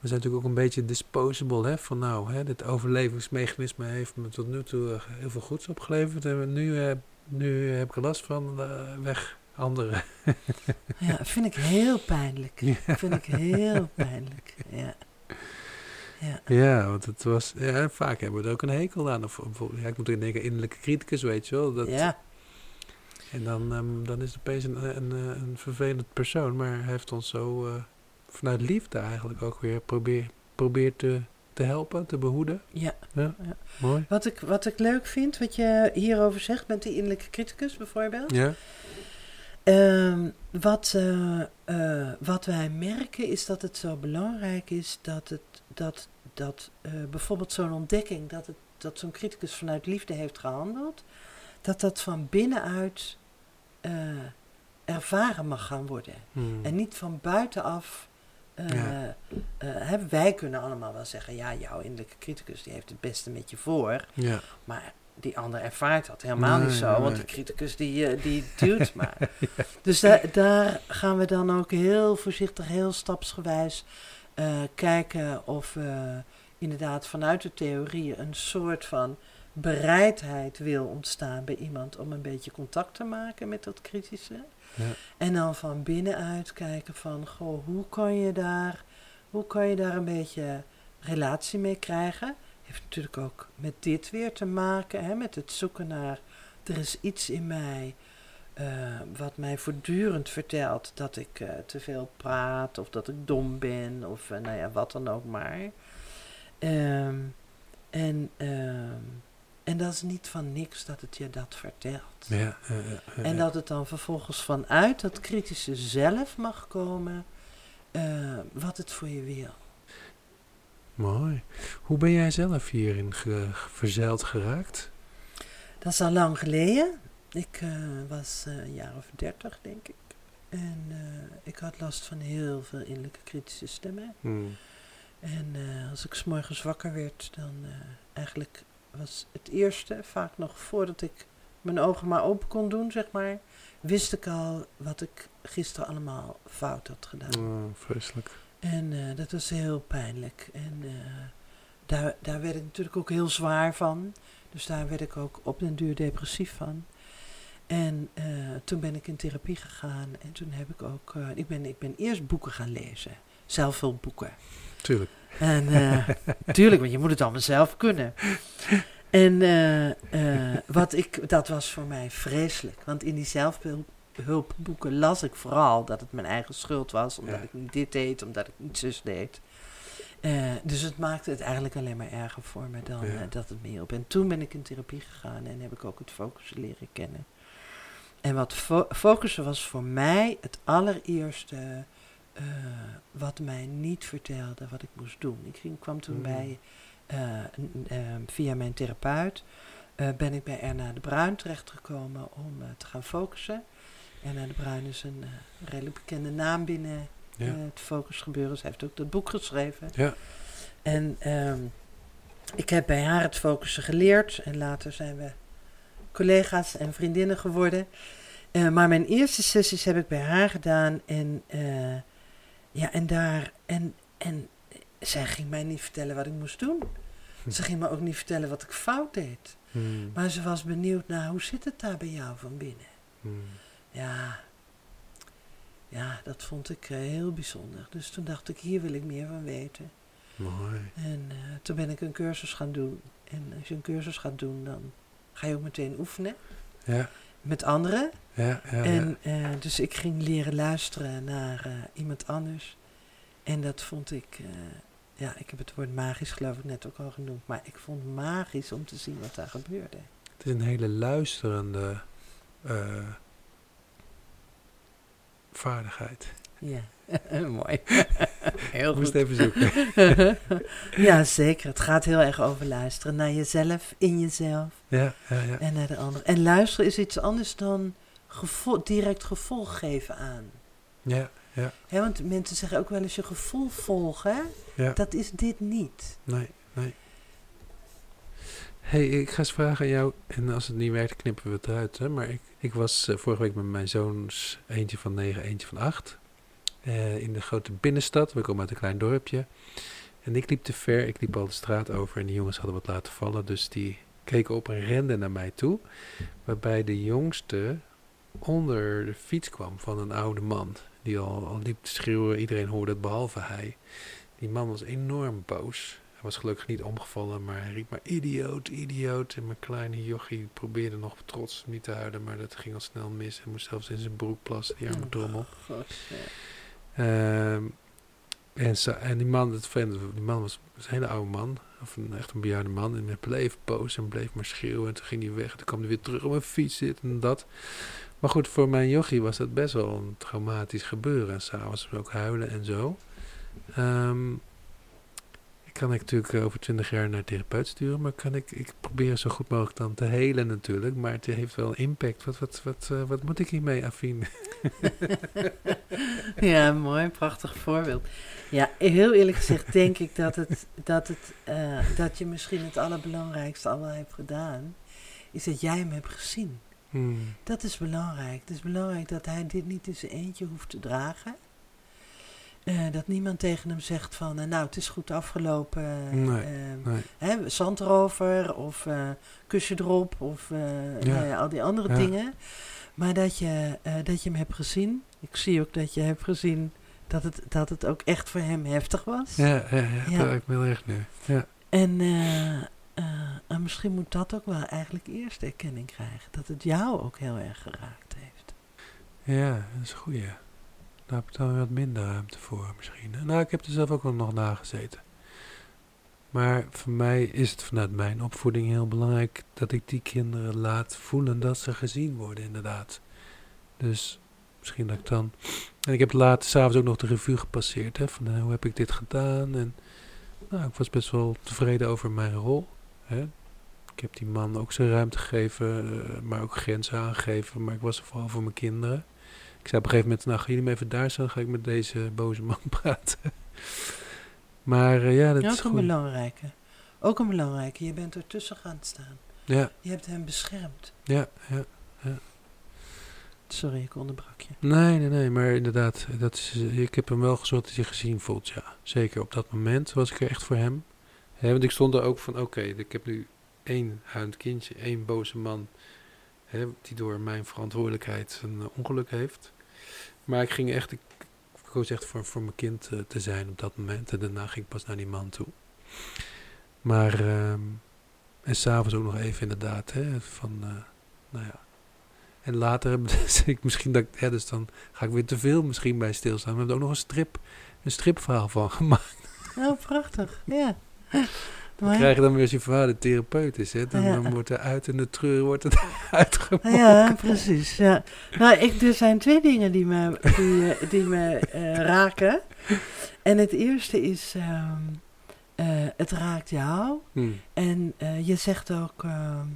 We zijn natuurlijk ook een beetje disposable, hè, van nou, hè, dit overlevingsmechanisme heeft me tot nu toe heel veel goeds opgeleverd. En nu, eh, nu heb ik er last van, eh, weg anderen. <laughs> ja, vind ik heel pijnlijk. Ja. Vind ik heel pijnlijk. Ja. Ja. Ja, want het was, ja, vaak hebben we er ook een hekel aan. Of, bijvoorbeeld, ja, ik moet erin denken, innerlijke criticus, weet je wel. Dat, ja. En dan, ehm, dan is het opeens een, een, een, vervelend persoon, maar hij heeft ons zo eh, vanuit liefde eigenlijk ook weer probeer, probeert te, te helpen, te behoeden. ja. Ja, Ja. mooi. Wat, ik, wat ik leuk vind, wat je hierover zegt met die innerlijke criticus bijvoorbeeld. Ja, Ehm, wat, eh, eh, wat wij merken is dat het zo belangrijk is dat, het, dat, dat eh, bijvoorbeeld zo'n ontdekking, dat, het, dat zo'n criticus vanuit liefde heeft gehandeld, dat dat van binnenuit eh, ervaren mag gaan worden. Hmm. En niet van buitenaf. Ja. hè, wij kunnen allemaal wel zeggen, ja, jouw innerlijke criticus die heeft het beste met je voor. ja. Maar die ander ervaart dat helemaal niet zo, nee. want die criticus die, die duwt <laughs> maar. Dus da- daar gaan we dan ook heel voorzichtig, heel stapsgewijs eh, kijken of we inderdaad vanuit de theorie een soort van bereidheid wil ontstaan bij iemand om een beetje contact te maken met dat kritische. Ja. En dan van binnenuit kijken van, goh, hoe kan je daar, hoe kan je daar een beetje relatie mee krijgen? Heeft natuurlijk ook met dit weer te maken, hè, met het zoeken naar, er is iets in mij eh, wat mij voortdurend vertelt dat ik eh, te veel praat of dat ik dom ben of eh, nou ja, wat dan ook maar. Ehm, en, ehm, en dat is niet van niks dat het je dat vertelt. Ja, En dat het dan vervolgens vanuit dat kritische zelf mag komen wat het voor je wil. Mooi. Hoe ben jij zelf hierin ge- verzeild geraakt? Dat is al lang geleden. Ik eh, was eh, een jaar of dertig, denk ik. En eh, ik had last van heel veel innerlijke kritische stemmen. Hmm. En als ik 's morgens wakker werd, dan eigenlijk was het eerste, vaak nog voordat ik mijn ogen maar open kon doen, zeg maar, wist ik al wat ik gisteren allemaal fout had gedaan. Oh, vreselijk. En dat was heel pijnlijk. En daar, daar werd ik natuurlijk ook heel zwaar van. Dus daar werd ik ook op den duur depressief van. En eh, toen ben ik in therapie gegaan. En toen heb ik ook... eh, ik, ben, ik ben eerst boeken gaan lezen. Zelfhulpboeken. Tuurlijk. En eh, <laughs> tuurlijk, want je moet het allemaal zelf kunnen. En wat ik, dat was voor mij vreselijk. Want in die zelfhulp, hulpboeken las ik vooral dat het mijn eigen schuld was. Omdat Ja. ik niet dit deed, omdat ik niet zus deed. Dus het maakte het eigenlijk alleen maar erger voor me dan Ja. dat het me hielp. En toen ben ik in therapie gegaan en heb ik ook het focussen leren kennen. En wat fo- focussen was voor mij het allereerste eh, wat mij niet vertelde wat ik moest doen. Ik ging, kwam toen Mm. bij, eh, een- eh, via mijn therapeut, eh, ben ik bij Erna de Bruin terechtgekomen om te gaan focussen. Erna de Bruin is een redelijk bekende naam binnen Ja. het focusgebeuren. Ze heeft ook dat boek geschreven. Ja. En ehm, ik heb bij haar het focussen geleerd. En later zijn we collega's en vriendinnen geworden. Eh, maar mijn eerste sessies heb ik bij haar gedaan. En, eh, ja, en daar. En, en zij ging mij niet vertellen wat ik moest doen. Ze ging me ook niet vertellen wat ik fout deed. Hmm. Maar ze was benieuwd naar hoe zit het daar bij jou van binnen. Hmm. Ja, ja dat vond ik eh, heel bijzonder. Dus toen dacht ik, hier wil ik meer van weten. Mooi. En toen ben ik een cursus gaan doen. En als je een cursus gaat doen, dan ga je ook meteen oefenen Ja, met anderen. ja, ja. ja. en eh, dus ik ging leren luisteren naar eh, iemand anders. En dat vond ik, eh, ja, ik heb het woord magisch geloof ik net ook al genoemd. Maar ik vond het magisch om te zien wat daar gebeurde. Het is een hele luisterende vaardigheid. Ja, <laughs> mooi. <laughs> Heel Ik moest goed. even zoeken. <laughs> ja, zeker. Het gaat heel erg over luisteren naar jezelf, in jezelf. Ja, ja, ja. En naar de ander. En luisteren is iets anders dan gevo- direct gevolg geven aan. Ja, ja, want mensen zeggen ook wel eens je gevoel volgen. ja. Dat is dit niet. Nee, nee. hey, ik ga eens vragen aan jou. En als het niet werkt, knippen we het eruit. Hè? Maar ik, ik was eh, vorige week met mijn zoons, eentje van negen, eentje van acht. Eh, in de grote binnenstad. We komen uit een klein dorpje. En ik liep te ver. Ik liep al de straat over. En die jongens hadden wat laten vallen. Dus die keken op en renden naar mij toe. Waarbij de jongste onder de fiets kwam van een oude man. Die al, al liep te schreeuwen. Iedereen hoorde het behalve hij. Die man was enorm boos. Hij was gelukkig niet omgevallen, maar hij riep maar idioot, idioot. En mijn kleine jochie probeerde nog trots niet te huilen, maar dat ging al snel mis. Hij moest zelfs in zijn broek plassen, die arme drommel. Ehm, en, zo, en die man, het die man was, een hele oude man, of een, echt een bejaarde man. En hij bleef boos en bleef maar schreeuwen. En toen ging hij weg en toen kwam hij weer terug op mijn fiets, dit en dat. Maar goed, voor mijn jochie was dat best wel een traumatisch gebeuren. En s'avonds ook huilen en zo. Ehm, ik kan ik natuurlijk over twintig jaar naar een therapeut sturen, maar kan ik, ik probeer zo goed mogelijk dan te helen natuurlijk. Maar het heeft wel impact. Wat, wat, wat, eh, wat moet ik hiermee, Afien? <laughs> ja, mooi, prachtig voorbeeld. Ja, heel eerlijk gezegd denk ik dat, het, dat, het, eh, dat je misschien het allerbelangrijkste al wel hebt gedaan. Is dat jij hem hebt gezien. Hmm. Dat is belangrijk. Het is belangrijk dat hij dit niet in zijn eentje hoeft te dragen. Eh, dat niemand tegen hem zegt van, eh, nou, het is goed afgelopen. Nee, eh, Nee. hè, zand erover of kusje erop of ja, al die andere Ja. dingen. Maar dat je, dat je hem hebt gezien. Ik zie ook dat je hebt gezien dat het, dat het ook echt voor hem heftig was. Ja, ja, ja, dat me heel erg nu. Ja. En, en misschien moet dat ook wel eigenlijk eerst erkenning krijgen. Dat het jou ook heel erg geraakt heeft. ja, dat is een goeie. Daar heb ik dan wat minder ruimte voor misschien. Nou, ik heb er zelf ook wel nog nagezeten. Maar voor mij is het vanuit mijn opvoeding heel belangrijk dat ik die kinderen laat voelen dat ze gezien worden, inderdaad. Dus misschien dat ik dan. En ik heb later s'avonds ook nog de revue gepasseerd. Hè, van eh, hoe heb ik dit gedaan? En nou, ik was best wel tevreden over mijn rol. Hè. Ik heb die man ook zijn ruimte gegeven, eh, maar ook grenzen aangegeven. Maar ik was er vooral voor mijn kinderen. Ik zei op een gegeven moment, nou gaan jullie maar even daar staan, dan ga ik met deze boze man <laughs> praten. maar eh, ja, dat Ja, is ook een goed. belangrijke. Ook een belangrijke. Je bent ertussen gaan staan. Ja, Je hebt hem beschermd. ja, ja. Sorry, ik onderbrak je. Nee, nee, nee, maar inderdaad, dat is, eh, ik heb hem wel gezorgd dat hij gezien voelt, ja. Zeker op dat moment was ik er echt voor hem. Want ik stond er ook van, oké, ik heb nu één huilend kindje, één boze man, die door mijn verantwoordelijkheid een eh, ongeluk heeft. Maar ik ging echt, ik, koos echt voor, voor mijn kind eh, te zijn op dat moment. En daarna ging ik pas naar die man toe. Maar, ehm en s'avonds ook nog even inderdaad, hè, van, eh, nou ja, En later heb <laughs> dus ik misschien dat ja, dus dan ga ik weer te veel misschien bij stilstaan. We hebben er ook nog een strip, een stripverhaal van <laughs> gemaakt. Oh, prachtig. Ja. Dan krijg je dan weer als je vader therapeut is. Hè? Dan, wordt er uit in de treur wordt het <laughs> uitgemokt. Ja, precies. Ja. Nou, ik, er zijn twee dingen die me, die, eh, die me eh, raken. En het eerste is, ehm, eh, het raakt jou. Hm. En je zegt ook, ehm,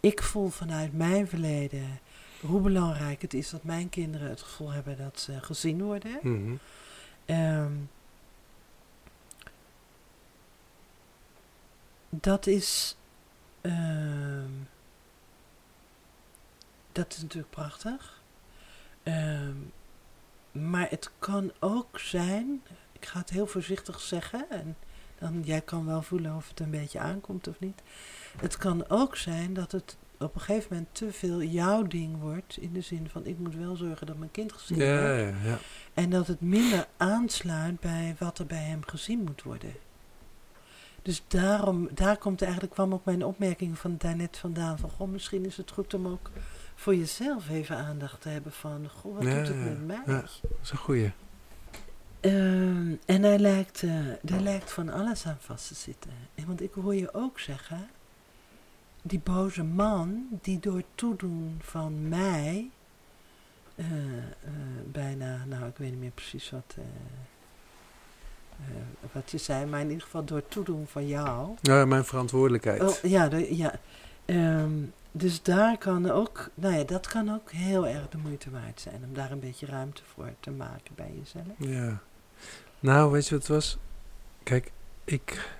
ik voel vanuit mijn verleden hoe belangrijk het is dat mijn kinderen het gevoel hebben dat ze gezien worden. Mhm. Ehm, dat is. ehm, dat is natuurlijk prachtig. Ehm, maar het kan ook zijn. Ik ga het heel voorzichtig zeggen. En dan jij kan wel voelen of het een beetje aankomt of niet. Het kan ook zijn dat het op een gegeven moment te veel jouw ding wordt. In de zin van ik moet wel zorgen dat mijn kind gezien wordt. Ja, ja, ja. En dat het minder aansluit bij wat er bij hem gezien moet worden. Dus daarom, daar komt eigenlijk, kwam ook mijn opmerking van daarnet vandaan. Van, goh, misschien is het goed om ook voor jezelf even aandacht te hebben van, goh, wat Ja, doet het met mij? ja. Dat is een goeie. Ehm, en daar lijkt, eh, daar lijkt van alles aan vast te zitten. En want ik hoor je ook zeggen, die boze man die door toedoen van mij, eh, eh, bijna, nou ik weet niet meer precies wat, eh, eh, wat je zei, maar in ieder geval door toedoen van jou. Ja, mijn verantwoordelijkheid. Oh, ja, de, ja. Ehm, dus daar kan ook, nou ja, dat kan ook heel erg de moeite waard zijn om daar een beetje ruimte voor te maken bij jezelf. Ja. Nou, weet je wat het was? Kijk, ik,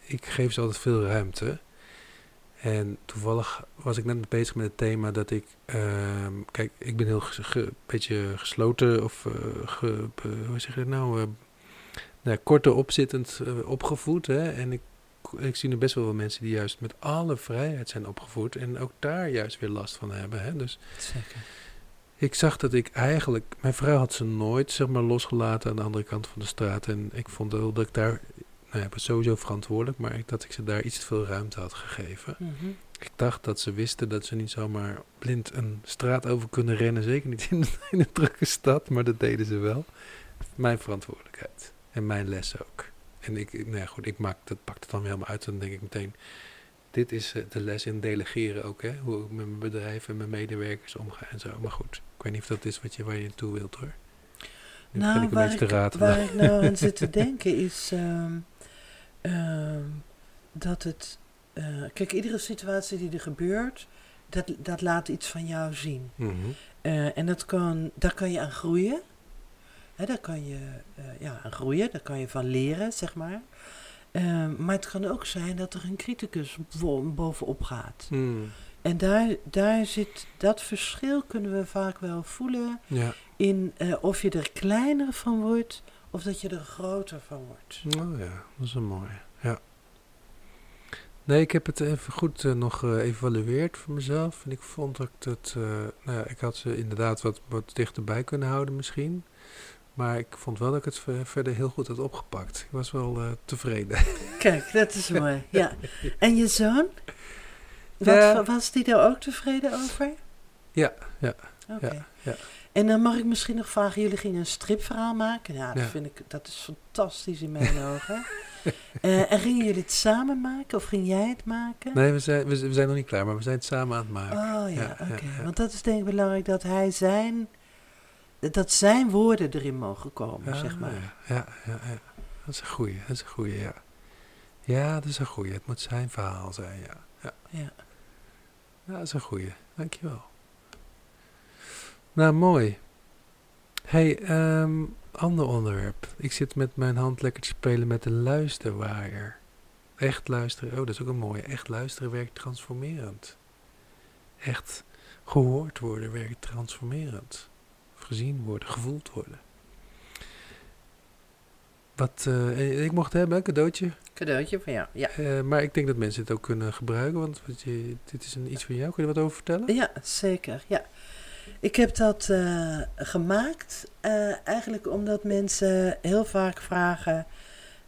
ik geef ze altijd veel ruimte. En toevallig was ik net bezig met het thema dat ik... ehm, kijk, ik ben heel ges- ge- een beetje gesloten of... eh, ge- hoe zeg je dat nou? Nou, korter opzittend eh, opgevoed. Hè? En ik, ik zie nu best wel wel mensen die juist met alle vrijheid zijn opgevoed. En ook daar juist weer last van hebben. Hè? Dus Zeker. ik zag dat ik eigenlijk... Mijn vrouw had ze nooit zeg maar, losgelaten aan de andere kant van de straat. En ik vond wel dat ik daar... Nou ja, ik was sowieso verantwoordelijk, maar ik, dat ik ze daar iets te veel ruimte had gegeven. Mhm. Ik dacht dat ze wisten dat ze niet zomaar blind een straat over kunnen rennen. Zeker niet in, in een drukke stad, maar dat deden ze wel. Mijn verantwoordelijkheid. En mijn les ook. En ik, nou ja, goed, ik maak, dat pakt het dan weer helemaal uit. Dan denk ik meteen, dit is eh, de les in delegeren ook. Hè? Hoe ik met mijn bedrijf en mijn medewerkers omga en zo. Maar goed, ik weet niet of dat is wat je, waar je naartoe wilt hoor. Nu begin ik Nou, waar ik, waar ik nou aan <laughs> zit te denken is ehm, ehm, dat het... eh, kijk, iedere situatie die er gebeurt, dat, dat laat iets van jou zien. Mhm. Eh, en dat kan, daar kan je aan groeien. Hè, daar kan je eh, ja, aan groeien, daar kan je van leren, zeg maar. Ehm, maar het kan ook zijn dat er een criticus bo- bovenop gaat. Mm. En daar, daar zit dat verschil kunnen we vaak wel voelen Ja, in eh, of je er kleiner van wordt of dat je er groter van wordt. oh ja, dat is een mooie. Ja. Nee, ik heb het even goed eh, nog geëvalueerd voor mezelf. En ik vond dat ik het... nou ja, ik had ze inderdaad wat, wat dichterbij kunnen houden misschien. Maar ik vond wel dat ik het ver- verder heel goed had opgepakt. Ik was wel eh, tevreden. <laughs> Kijk, dat is mooi. Ja. En je zoon? Wat, Ja. Was die daar ook tevreden over? Ja, ja, Oké. ja, ja. En dan mag ik misschien nog vragen, jullie gingen een stripverhaal maken? Ja, dat Ja. vind ik, dat is fantastisch in mijn ogen. <laughs> Eh, en gingen jullie het samen maken of ging jij het maken? Nee, we zijn, we, zijn nog niet klaar, maar we zijn het samen aan het maken. Oh ja, Ja, ja, oké. ja. Want dat is denk ik belangrijk dat hij zijn, dat zijn woorden erin mogen komen, Ah, zeg maar. Ja, ja, ja. Dat is een goeie, dat is een goeie, ja. Ja, dat is een goeie. Het moet zijn verhaal zijn, ja. Ja, Ja. ja dat is een goeie. Dankjewel. Nou, mooi. hey, ehm, ander onderwerp. Ik zit met mijn hand lekker te spelen met de luisterwaaier. Echt luisteren, oh, dat is ook een mooie. Echt luisteren werkt transformerend. Echt gehoord worden werkt transformerend. Gezien worden, gevoeld worden. Wat eh, ik mocht hebben, een cadeautje. Cadeautje van jou, ja. Eh, maar ik denk dat mensen het ook kunnen gebruiken, want je, dit is een, iets van jou. Kun je er wat over vertellen? Ja, zeker. Ja. Ik heb dat eh, gemaakt eh, eigenlijk omdat mensen heel vaak vragen: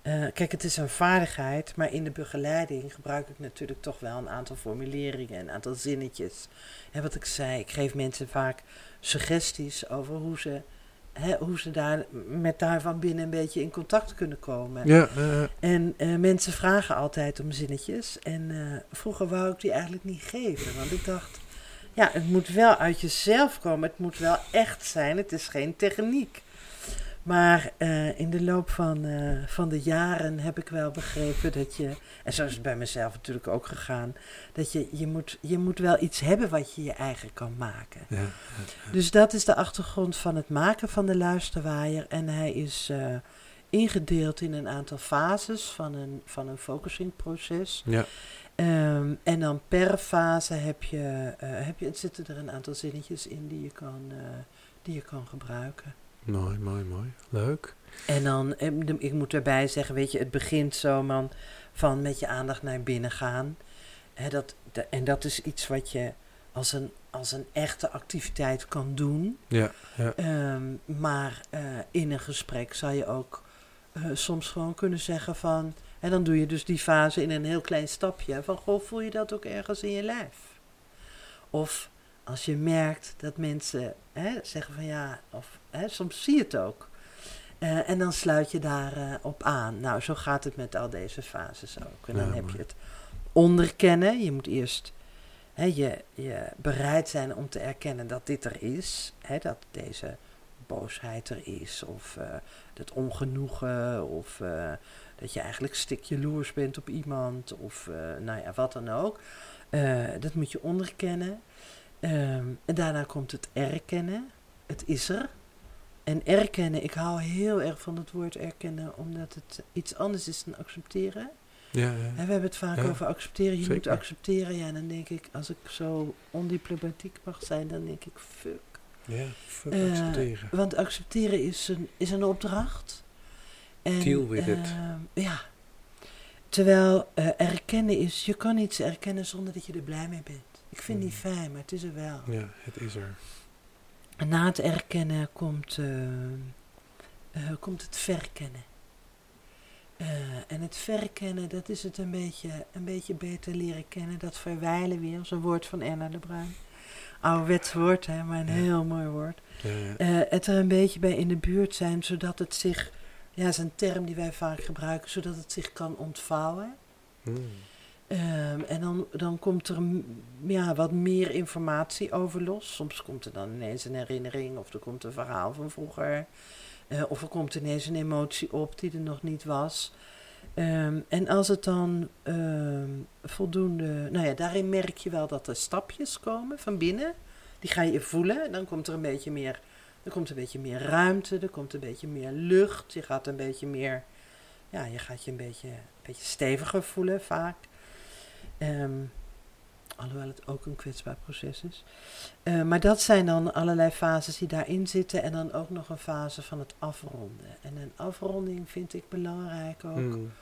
Eh, kijk, het is een vaardigheid, maar in de begeleiding gebruik ik natuurlijk toch wel een aantal formuleringen, een aantal zinnetjes. En wat ik zei, ik geef mensen vaak suggesties over hoe ze, hè, hoe ze daar met daar van binnen een beetje in contact kunnen komen. Ja, En eh, mensen vragen altijd om zinnetjes. En eh, vroeger wou ik die eigenlijk niet geven. Want ik dacht, ja, het moet wel uit jezelf komen. Het moet wel echt zijn. Het is geen techniek. Maar eh, in de loop van, eh, van de jaren heb ik wel begrepen dat je, en zo is het bij mezelf natuurlijk ook gegaan, dat je, je, moet, je moet wel iets hebben wat je je eigen kan maken. ja, Dus dat is de achtergrond van het maken van de luisterwaaier. En hij is eh, ingedeeld in een aantal fases van een, van een focusingproces. ja. Ehm, en dan per fase heb je, heb je, zitten er een aantal zinnetjes in die je kan, die je kan gebruiken. Mooi, mooi, mooi. Leuk. En dan, eh, ik moet erbij zeggen, weet je, het begint zo man, van met je aandacht naar binnen gaan. Dat, de- en dat is iets wat je als een, als een echte activiteit kan doen. Ja, ja. Ehm, maar eh, in een gesprek zou je ook eh, soms gewoon kunnen zeggen van... En dan doe je dus die fase in een heel klein stapje. Van, goh, voel je dat ook ergens in je lijf? Of als je merkt dat mensen hè, zeggen van ja, of hè, soms zie je het ook. Eh, en dan sluit je daarop op aan. Nou, zo gaat het met al deze fases ook. En dan Ja, heb je het onderkennen. Je moet eerst hè, je, je bereid zijn om te erkennen dat dit er is. Hè, dat deze boosheid er is. Of eh, het ongenoegen. Of eh, dat je eigenlijk stik jaloers bent op iemand. Of eh, nou ja, wat dan ook. Eh, dat moet je onderkennen. Ehm, en daarna komt het erkennen. Het is er. En erkennen, ik hou heel erg van het woord erkennen, omdat het iets anders is dan accepteren. Ja, ja. En we hebben het vaak Ja, over accepteren. Je moet accepteren. Ja, dan denk ik, als ik zo ondiplomatiek mag zijn, dan denk ik, fuck. Ja, fuck Eh, accepteren. Want accepteren is een, is een opdracht. En, Deal with it. Ja. Terwijl eh, erkennen is, je kan iets erkennen zonder dat je er blij mee bent. Ik vind die Mm. fijn, maar het is er wel. Ja, het is er. En na het erkennen komt, eh, eh, komt het verkennen. Eh, en het verkennen, dat is het een beetje, een beetje beter leren kennen. Dat verwijlen weer, zo'n woord van Erna de Bruin. Ouderwets woord, hè, maar een Ja. heel mooi woord. Ja, het er een beetje bij in de buurt zijn, zodat het zich, ja, is een term die wij vaak gebruiken, zodat het zich kan ontvouwen. Mm. Ehm, en dan, dan komt er ja, wat meer informatie over los. Soms komt er dan ineens een herinnering of er komt een verhaal van vroeger. Eh, of er komt ineens een emotie op die er nog niet was. Ehm, en als het dan ehm, voldoende... Nou ja, daarin merk je wel dat er stapjes komen van binnen. Die ga je voelen. Dan komt er een beetje meer, er komt een beetje meer ruimte. Er komt een beetje meer lucht. Je gaat een beetje meer... Ja, je gaat je een beetje, een beetje steviger voelen vaak. Ehm, alhoewel het ook een kwetsbaar proces is. Eh, maar dat zijn dan allerlei fases die daarin zitten. En dan ook nog een fase van het afronden. En een afronding vind ik belangrijk ook. Mm.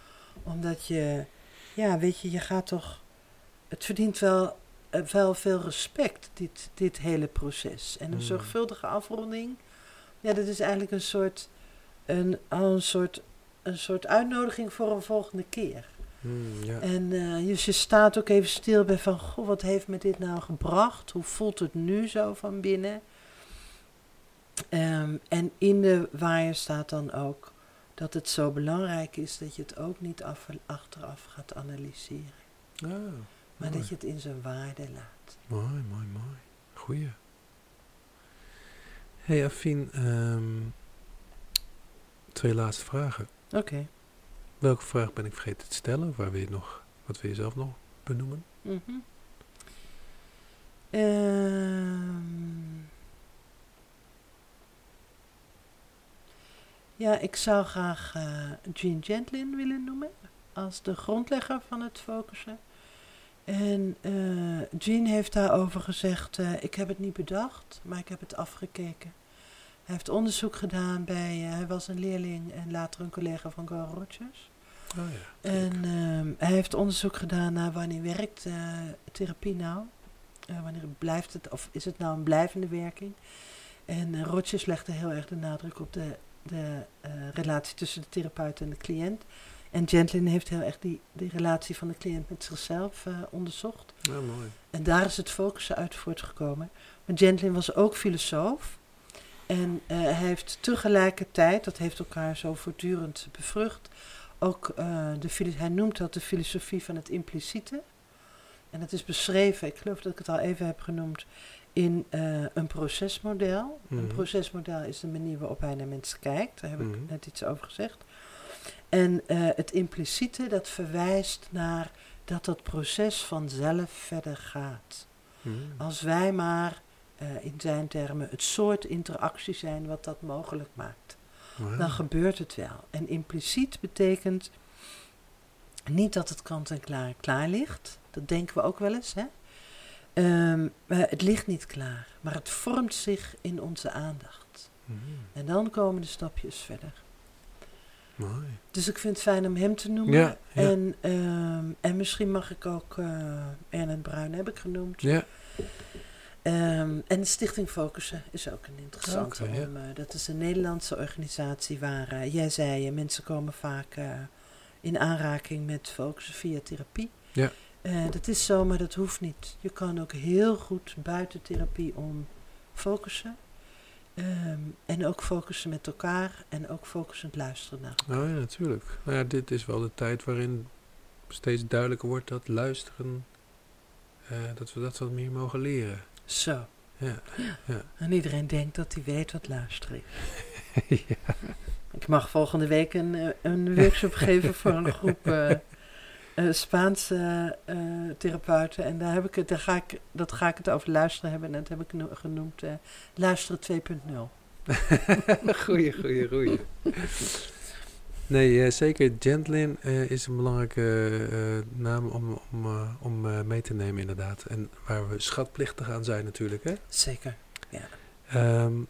Omdat je, ja, weet je, je gaat toch. Het verdient wel, eh, wel veel respect, dit, dit hele proces. En een Mm. zorgvuldige afronding, ja, dat is eigenlijk een soort, een, een soort, een soort uitnodiging voor een volgende keer. Mm, ja. En eh, dus je staat ook even stil bij van, goh, wat heeft me dit nou gebracht? Hoe voelt het nu zo van binnen? Ehm, en in de waaier staat dan ook dat het zo belangrijk is dat je het ook niet af, achteraf gaat analyseren. Ah, Maar mooi. dat je het in zijn waarde laat. Mooi, mooi, mooi. Goeie. hey, Afien, ehm, twee laatste vragen. Oké. Welke vraag ben ik vergeten te stellen? Waar wil je nog, wat wil je zelf nog benoemen? Mhm. Ehm. ja, ik zou graag eh Jean Gentlin willen noemen als de grondlegger van het focussen. En eh Jean heeft daarover gezegd, eh, ik heb het niet bedacht, maar ik heb het afgekeken. Hij heeft onderzoek gedaan bij, hij was een leerling en later een collega van Carl Rogers. Oh ja. En ehm, hij heeft onderzoek gedaan naar wanneer werkt eh, therapie nou. Eh, wanneer blijft het, of is het nou een blijvende werking? En uh, Rogers legde heel erg de nadruk op de de eh, relatie tussen de therapeut en de cliënt. En Gentlin heeft heel erg die, die relatie van de cliënt met zichzelf eh, onderzocht. Ja, mooi. En daar is het focussen uit voortgekomen. Maar Gentlin was ook filosoof. En eh, hij heeft tegelijkertijd, dat heeft elkaar zo voortdurend bevrucht, ook uh, de, hij noemt dat de filosofie van het impliciete. En dat is beschreven, ik geloof dat ik het al even heb genoemd, in uh, een procesmodel. Mm. Een Mhm. procesmodel is de manier waarop hij naar mensen kijkt. Daar heb ik Mhm. net iets over gezegd. En uh, het impliciete, dat verwijst naar dat dat proces vanzelf verder gaat. Mm. Als wij maar, uh, in zijn termen, het soort interactie zijn wat dat mogelijk maakt. Wow. Dan gebeurt het wel. En impliciet betekent niet dat het kant en klaar klaar ligt. Dat denken we ook wel eens. Hè? Um, maar het ligt niet klaar, maar het vormt zich in onze aandacht. Mm. En dan komen de stapjes verder. Mooi. Dus ik vind het fijn om hem te noemen. Ja, ja. En, um, en misschien mag ik ook uh, Ernest Bruin heb ik genoemd. Ja. Um, en de Stichting Focussen is ook een interessante. Om, uh, dat is een Nederlandse organisatie waar, uh, jij zei, mensen komen vaak uh, in aanraking met focussen via therapie. Ja. Dat is zo, maar dat hoeft niet. Je kan ook heel goed buiten therapie om focussen. Um, en ook focussen met elkaar en ook focussend luisteren naar elkaar. Oh ja, natuurlijk. Nou ja, dit is wel de tijd waarin steeds duidelijker wordt dat luisteren, dat we dat wat meer mogen leren. Zo. Ja. ja. En iedereen denkt dat hij weet wat luisteren is. <laughs> ja. Ik mag volgende week een, eh, een workshop <laughs> geven voor een groep uh, uh, Spaanse uh, therapeuten. En daar, heb ik het, daar ga ik, dat ga ik het over luisteren hebben. En dat heb ik no genoemd Luisteren 2.0. <laughs> goeie, goeie, goeie. Nee, uh, zeker. Gentlin uh, is een belangrijke uh, naam om, om, om mee te nemen, inderdaad. En waar we schatplichtig aan zijn, natuurlijk. Hè? Zeker, ja. Um,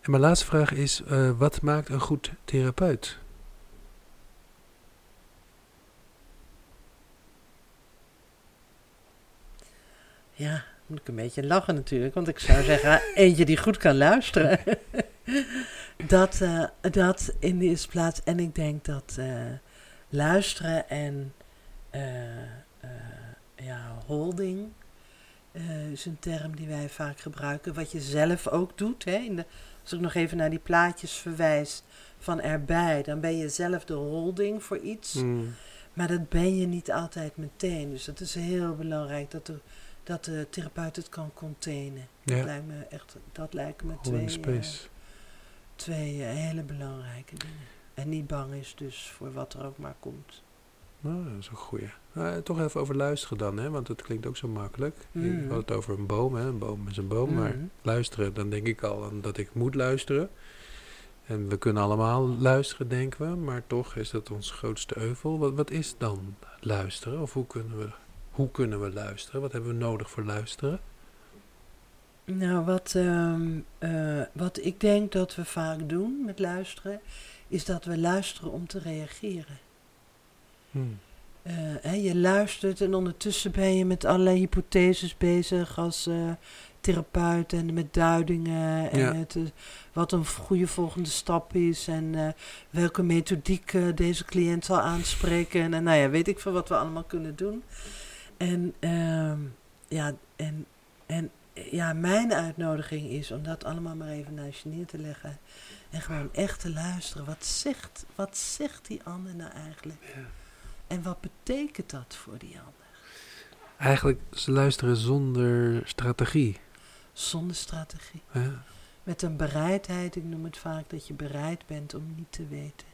en mijn laatste vraag is: wat maakt een goed therapeut? Ja, moet ik een beetje lachen natuurlijk, want ik zou zeggen, eentje die goed kan luisteren. <laughs> dat, uh, dat in de eerste plaats. En ik denk dat uh, luisteren en uh, ja, holding is een term die wij vaak gebruiken. Wat je zelf ook doet. Hè, in de, als ik nog even naar die plaatjes verwijs van erbij, dan ben je zelf de holding voor iets. Mm. Maar dat ben je niet altijd meteen. Dus dat is heel belangrijk dat er dat de therapeut het kan containen. Ja. Dat lijkt me echt, dat lijkt me Holding twee, space. Twee uh, hele belangrijke dingen. En niet bang is dus voor wat er ook maar komt. Nou, dat is een goeie. Nou, toch even over luisteren dan, hè? want het klinkt ook zo makkelijk. Mm. Ik had het over een boom, hè? een boom is een boom, mm. maar luisteren, dan denk ik al aan dat ik moet luisteren. En we kunnen allemaal luisteren, denken we, maar toch is dat ons grootste euvel. Wat, wat is dan luisteren? Of hoe kunnen we hoe kunnen we luisteren? Wat hebben we nodig voor luisteren? Nou, wat, um, uh, wat ik denk dat we vaak doen met luisteren, is dat we luisteren om te reageren. Hmm. Uh, hè, je luistert en ondertussen ben je met allerlei hypotheses bezig als uh, therapeut en met duidingen en ja. met uh, wat een goede volgende stap is en welke methodiek deze cliënt zal aanspreken. En nou ja, weet ik veel wat we allemaal kunnen doen. En, uh, ja, en, en ja, mijn uitnodiging is om dat allemaal maar even naast je neer te leggen. En gewoon echt te luisteren. Wat zegt, wat zegt die ander nou eigenlijk? Ja. En wat betekent dat voor die ander? Eigenlijk, ze luisteren zonder strategie. Zonder strategie. Ja. Met een bereidheid, ik noem het vaak dat je bereid bent om niet te weten.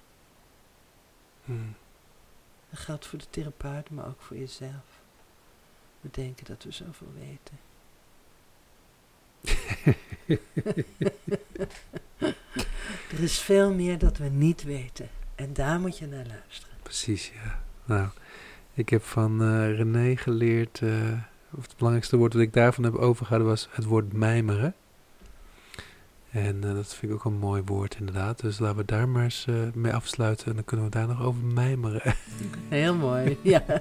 Hmm. Dat geldt voor de therapeut, maar ook voor jezelf. We denken dat we zoveel weten. <laughs> er is veel meer dat we niet weten. En daar moet je naar luisteren. Precies, ja. Nou, ik heb van uh, René geleerd, uh, of het belangrijkste woord dat ik daarvan heb overgehouden was het woord mijmeren. En uh, dat vind ik ook een mooi woord inderdaad. Dus laten we daar maar eens mee afsluiten en dan kunnen we daar nog over mijmeren. Heel mooi, ja. <laughs>